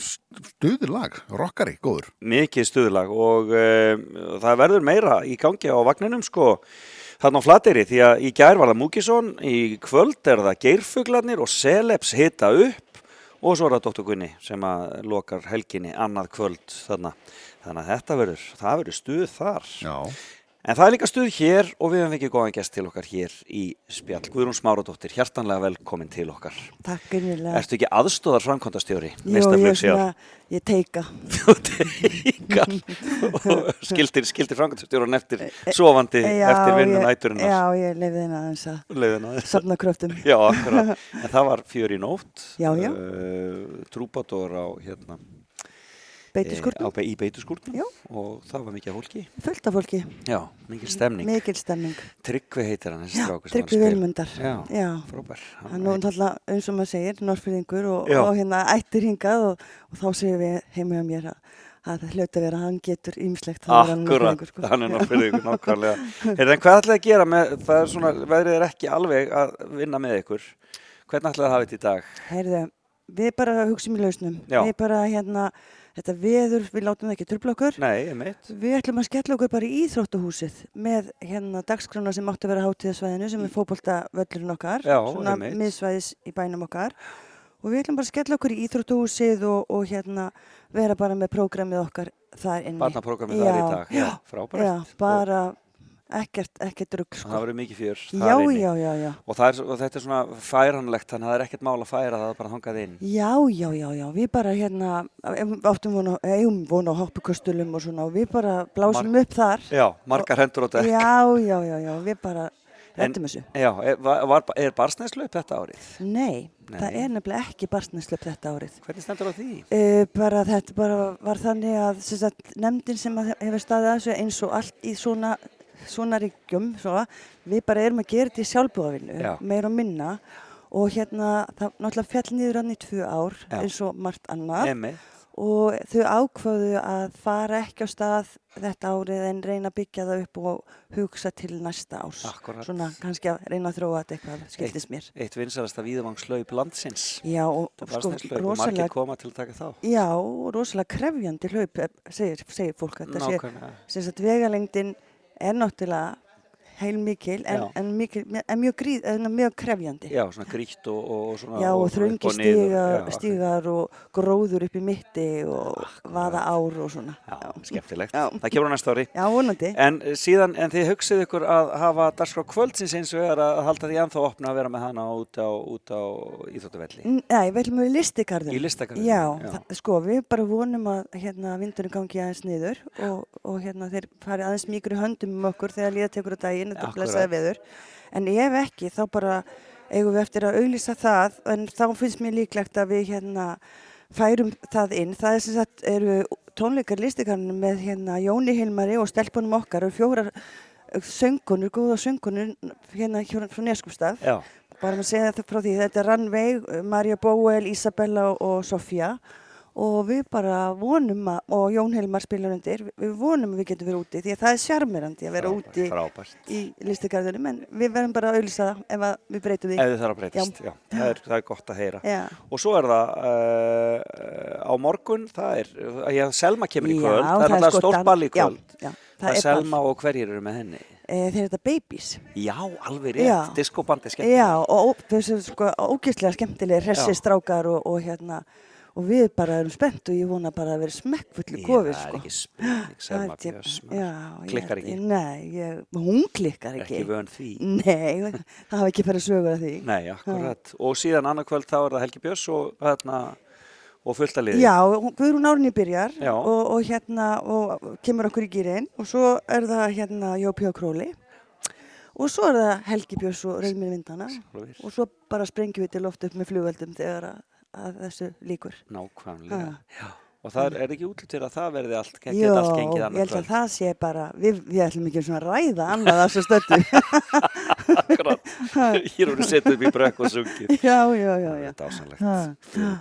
B: Stuðlag, rockari, góður.
A: mikið stuðlag og um, það verður meira í gangi á vagninum sko þarna á Flateyri því að í gær var það Múkisson í kvöld er það Geirfuglarnir og Celebs hita upp og svo er það Dr. Gunni sem að lokar helginni annað kvöld þarna þannig að þetta verður, það verður stuð þar
B: Já.
A: En það er líka stuð hér og við hefum fengið góðan gest til okkar hér í spjall. Guðrún Smáradóttir, hjertanlega velkomin til okkar.
O: Takk innilega.
A: Ertu ekki aðstóðar framkvæmdastjóri?
O: Jó, ég, svona, ég teika.
A: Þú teikar og skildir, skildir framkvæmdastjóran eftir sofandi
O: Já,
A: eftir vinnu
O: ég-
A: næturinnar.
O: Já, ég lefði henni aðeins að
A: aðeins.
O: safna kröftum.
A: Já, akkurat. En það var fjör í nótt.
O: Já, já.
A: Uh, trúbador á hérna.
O: Beituskúrnum.
A: eh, Á, be- í beituskúrnum.
O: Já.
A: Og það var mikið fólki.
O: Fullt af fólki.
A: Já, mikil stemning.
O: Mikil stemning.
A: Tryggvi heitir hann, þessi strákur
O: Tryggvi. Vilmundar.
A: Já,
O: Já.
A: frábær. Hann
O: er náttúrulega, eins og maður segir, norrfyrðingur og, og hérna ættir hingað og, og þá segir við heima hjá mér að, að það hljóta að vera að hann getur hann
A: Akkurat,
O: sko.
A: hann er náttúrulega nákvæmlega. Heyrðu, en hvað ætlaði að gera með, það er svona, veðrið er ekki alveg að vinna með ykkur. Hvernig ætlaði að hafa þetta í dag?
O: Heyrðu, við bara hugsim í lausnum.
A: Já.
O: Við bara hérna, þetta veður, við látum það ekki trubla okkur.
A: Nei.
O: Við ætlum að skella okkur bara í Íþróttahúsið með hérna dagskrána sem átti að vera hátíðasvæðinu sem er fótbolta völlurinn okkar,
A: Já,
O: svona miðsvæðis í bænum okkar og við ætlum bara að skella okkur í Íþróttahúsið og, og hérna vera bara með prógramið okkar þar inni.
A: Barnaprógrammið þar í dag. Já, frábært.
O: Já, bara ekkert, ekkert rugg sko.
A: Það verður mikið fjör
O: Já, já, já, já.
A: Og, er, og þetta er svona færanlegt, þannig að það er ekkert mál að færa það bara hangað inn.
O: Já, já, já, já, við bara hérna, áttum vona, eigum vona á hoppukostulum og svona og við bara blásum upp þar.
A: Já, margar hendur á dekk.
O: Já, já, já, já, við bara rettum þessu.
A: Já, er, var, er barsnæslu upp þetta árið?
O: Nei,
A: Nei.
O: það er nefnilega ekki barsneslöp þetta árið.
A: Hvernig stendur á því?
O: Uh, bara þetta bara var þannig að nefndin sem að hefur staðið að þessu eins og allt í svona, svona ríkjum, svo, við bara erum að gera þetta í sjálfbúðavinnu,
A: Já.
O: meira og minna og hérna það náttúrulega fjall niður hann í tvö ár
A: Já.
O: eins og margt annað
A: Einmitt.
O: og þau ákvaðu að fara ekki á stað þetta árið en reyna að byggja það upp og hugsa til næsta árs.
A: Akkurat.
O: Svona kannski að reyna að þróa þetta eitthvað, skildist mér.
A: Eitt, eitt vinsalasta víðvangslaup landsins.
O: Já, og sko,
A: og margir
O: rosalega,
A: koma til að taka þá.
O: já, og rosalega krefjandi hlaup, eh, segir, segir fólk. að Þetta sé, sem sagt, vegalengdin er náttúrulega heilmikil en,
A: Já.
O: en, mikil, en mjög, gríð, en mjög krefjandi.
A: Já, svona grítt og, og svona
O: Já, og þröngi
A: og niður.
O: stígar,
A: Já,
O: stígar og gróður upp í mitti og vaða ár og svona.
A: Já, skemmtilegt.
O: Já.
A: Það kemur á næsta ári.
O: Já, vonandi.
A: En eh, síðan, en þið hugsið ykkur að hafa dagskrá kvöldsins eins og er að halda því ennþá opna að vera með hana út á, út á Íþróttavelli.
O: Nei, við ætlum við listigarðin.
A: Í listagarðinum,
O: Já,
A: já.
O: Það, sko, við bara vonum að hérna, vindurinn gangi aðeins niður og, og hérna, þeir fari aðeins mýkur í höndum um okkur þegar líða tekur á daginn, þetta
A: Akkúrat.
O: blessaði veður. En ef ekki, þá bara eigum við eftir að auglýsa það, en þá finnst mér líklegt að við hérna færum það inn. Það er sem sagt, eru tónleikar listigarðinu með hérna Jóni Hilmari og stelpunum okkar og fjórar söngunur, góða söngunur hérna frá Neskupstað
A: Já.
O: bara maður segja þetta frá því, þetta er Rannveig, Marja Bóel, Isabella og Sofía og við bara vonum að, og Jón Hilmar spilar undir, við vonum að við getum verið úti því að það er sjarmirandi að vera úti
A: frábært.
O: í listagarðinum en við verðum bara að auðlýsa það ef við breytum því.
A: Ef þið þarf að breytast, já. Það, er, það er gott að heyra.
O: Já.
A: Og svo er það uh, á morgun, það er, já, Selma kemur í
O: Já,
A: kvöld, það er
O: það
A: náttúrulega
O: sko
A: stórt ball í
O: já,
A: kvöld.
O: já, það
A: það
O: er
A: Selma og hverjir eru með henni?
O: E, þeir þetta Babies.
A: Já, alveg rétt,
O: Já.
A: diskobandi skemmt.
O: Já, og ó- þessu sko ógeðslega skemmtilegir,
A: Já.
O: hressi strákar og, og hérna, og við bara erum spennt og ég vona bara að vera smekkfullu
A: Ég,
O: kofi,
A: það er
O: sko.
A: ekki
O: Það er-
A: Björns,
O: Já,
A: klikkar
O: ég-
A: ekki.
O: Nei, ég, hún klikkar ekki.
A: Ekki vön því.
O: Nei, það hafa ekki farið sögur af því.
A: Nei, akkurat. Og síðan annað kvöld þá er það Helgi Björns og, hérna, og fullt að liði.
O: Já, hún- Guðrún Árni byrjar og, og hérna og kemur okkur í gýrin og svo er það hérna Jópi og Króli og svo er það Helgi Björns og Rauðmir Vindana og svo bara sprengjum við til loft upp með flugveldum þegar að, að þessu líkur.
A: Nákvæmlega.
O: Ha.
A: Já. Og það er ekki útlutir að það verði allt,
O: Jó,
A: geta allt gengið
O: ég
A: annað
O: held að
A: kvöld.
O: það sé bara, við, við ætlum ekki svona að ræða annað að þessu stöttu.
A: Hér voru setið upp í brekk og sungið.
O: Já, já, já, já.
A: Þetta er ásanlegt.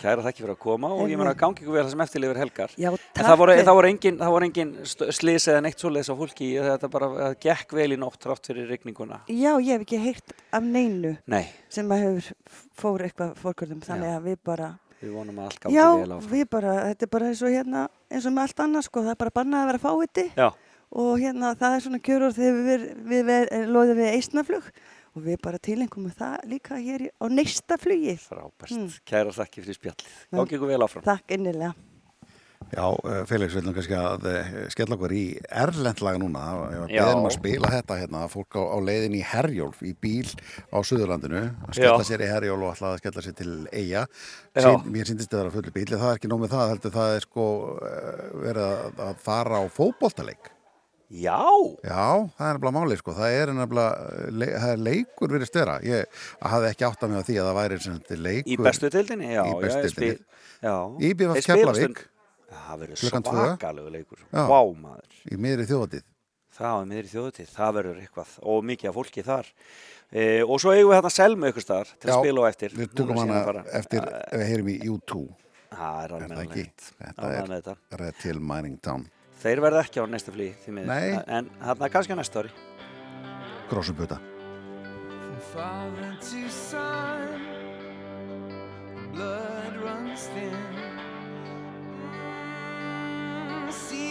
A: Kæra þakki fyrir að koma og ég
O: Heyrðu.
A: meina gangi ykkur vel það sem eftirlifir helgar.
O: Já,
A: En
O: takk
A: það voru,
O: fyrir.
A: það voru engin, það voru engin st- slys eða neitt svoleiðis á fólki, þetta bara það gekk vel í nótt trátt fyrir rigninguna.
O: Já, ég hef ekki heyrt af neinu
A: Nei.
O: sem að hefur fór eitthvað fórkvöldum, þannig að við bara,
A: Við vonum að allt gangi
O: já,
A: vel áfram.
O: við bara, þetta er bara eins og hérna, eins og með allt annað, sko, það er bara bannað að vera fáviti
A: Já.
O: og hérna, það er svona kjörur þegar við, við, við loðum við eistnaflug og við bara tilengum með það líka hér á neista flugi.
A: Frábært.
O: Mm.
A: Kæra þakki fyrir spjallið. Gangi ykkur vel áfram.
O: Takk innilega.
B: Já, eh, Felix, við ætlum kannski að eh, skella okkur í erlendlag núna.
A: Já.
B: beðum að spila þetta hérna, fólk á, á leiðin í Herjólf, í bíl á Suðurlandinu, að skella
A: Já.
B: sér í Herjólf og ætla að skella sér til.
A: Já.
B: Sín, mér syndist það að vera fullu bíl, en það er ekki nóg með það, heldur það er sko eh, verið að, að fara á fótboltaleik.
A: Já.
B: Já, það er nefnilega máli, sko. Það er nefnilega, le, það er leikur verið störa. Ég hafði ekki átt að mig á því að það væri leikur.
A: Í bestu deildinni, já.
B: Í bestu
A: já, ég
B: deildinni.
A: spil- Já.
B: Í
A: Það verður svakalegu leikur.
B: Já.
A: Vá maður.
B: Í miðri þjóðatíð.
A: Það það verður eitthvað og mikið af fólki þar. E, og svo eigum við hérna Selmu ykkur staðar til að
B: Já,
A: spila á eftir.
B: Við tökum hana eftir, ef við heyrim í U2.
A: Það er alveg
B: Þetta er
A: þetta.
B: Red Hill Mining Town.
A: Þeir verða ekki á næsta flý því miður.
B: Nei.
A: En hann er kannski á næsta ári.
B: Grósubuta.
J: From father to son, blood runs thin. Mm, See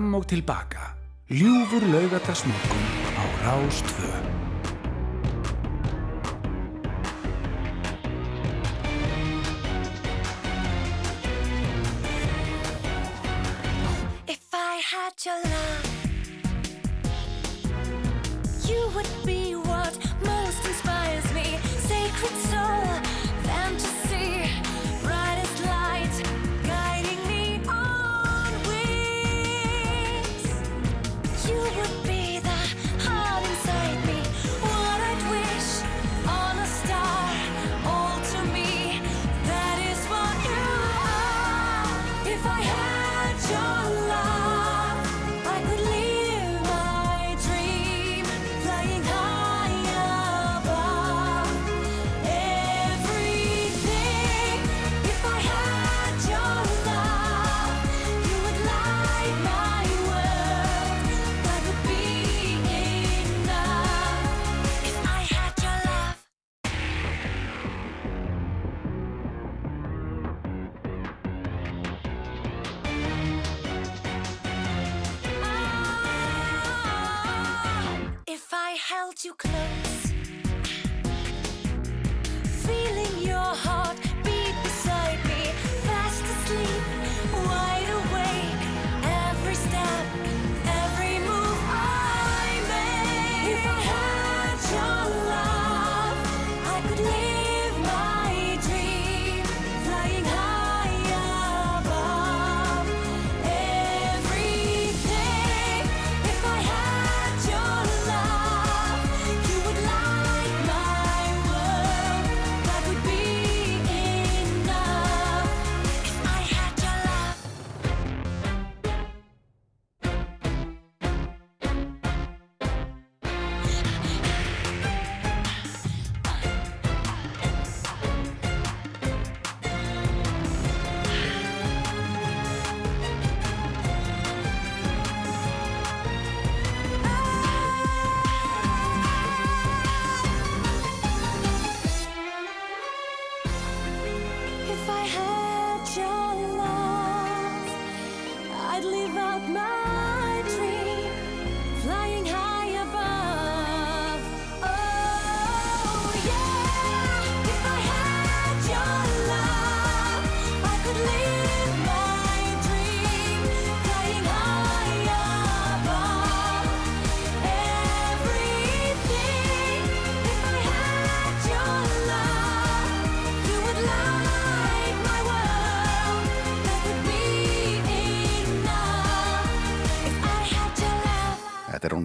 G: Fram og tilbaka. Ljúfur laugatarsmorgun á Rás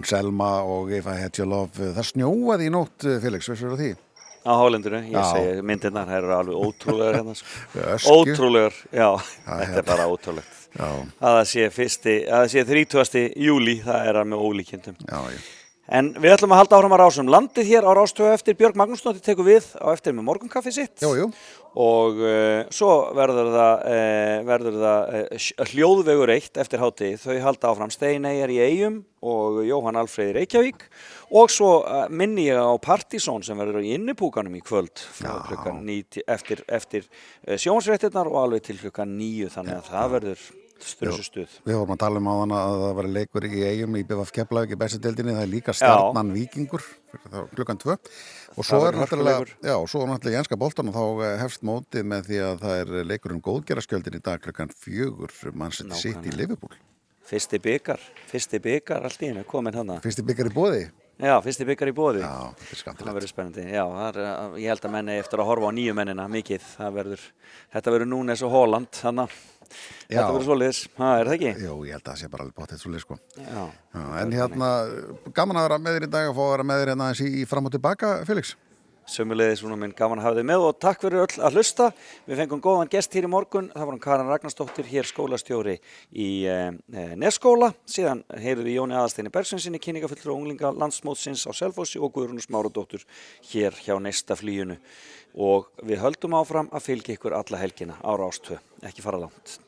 B: Selma og If I Had Your Love. Það snjóaði í nótt, eh, Felix, veist þú því?
A: Á hálenduru, ég
B: Já.
A: segi myndirnar, það eru alveg ótrúlegar hérna sko. Ótrúlegar, já, þetta er bara ótrúlegt
B: Já.
A: að það sé fyrsti, að það sé 30. júli, það er með ólíkjöndum. En við ætlum að halda áfram að rásum landið hér á rástöðu eftir Björg Magnúsdóttir tekur við á eftir með morgunkaffi sitt
B: Jú, jú.
A: Og uh, svo verður það, uh, verður það uh, hljóðvegur eitt eftir hátti þau halda áfram Steineyjar í Eyjum og Jóhann Alfreð í Reykjavík. Og svo minni ég á Partizón sem verður í innipúkanum í kvöld 90 eftir, eftir sjónsréttirnar og alveg til klukkan 9 þannig að það verður
B: Við vorum að tala um á þann að það var leikur í eigum í BFF Keflavík í bestu deildinni, það er líka stjarnan vikingur klukkan tvö og svo er náttúrulega, er í enska boltan og þá eh, hefst mótið með því að það er leikur um góðgeraskjöldin í dag klukkan fjögur mann sitt sitt í. Liverpool.
A: Fyrsti byggar, fyrsti byggar allt í hennu komin hann
B: Fyrsti byggar í bóði?
A: Já, fyrsti byggar í bóði
B: Já, er.
A: Það verður spennandi, já, er, uh, ég held að menni eftir að horfa á nýju mennina mikið, það verður, þetta verður núna eins og Holland, þannig
B: Já.
A: þetta verður svoleiðis, það er það ekki?
B: Jú, ég held að það sé bara alveg bóttið svolítið sko.
A: Já.
B: Já, en hérna, gaman að vera með þér í dag og fá að vera með þér hérna í, fram og tilbaka, Felix.
A: Sömulegis, svona minn, gaman að hafa þið með og takk fyrir öll að hlusta. Við fengum góðan gest hér í morgun, það var hann Karin Ragnarsdóttir, hér skólastjóri í eh, eh, Nesskóla. Síðan heyrðum við Jóni Aðarsteini Bergssonsinni, kynningafullur og unglinga landsmótsins á Selfossi og Guðrún Smáradóttur hér hjá Nesta flýjunu. Og við höldum áfram að fylgja ykkur alla helgina á Rástvö, ekki fara langt.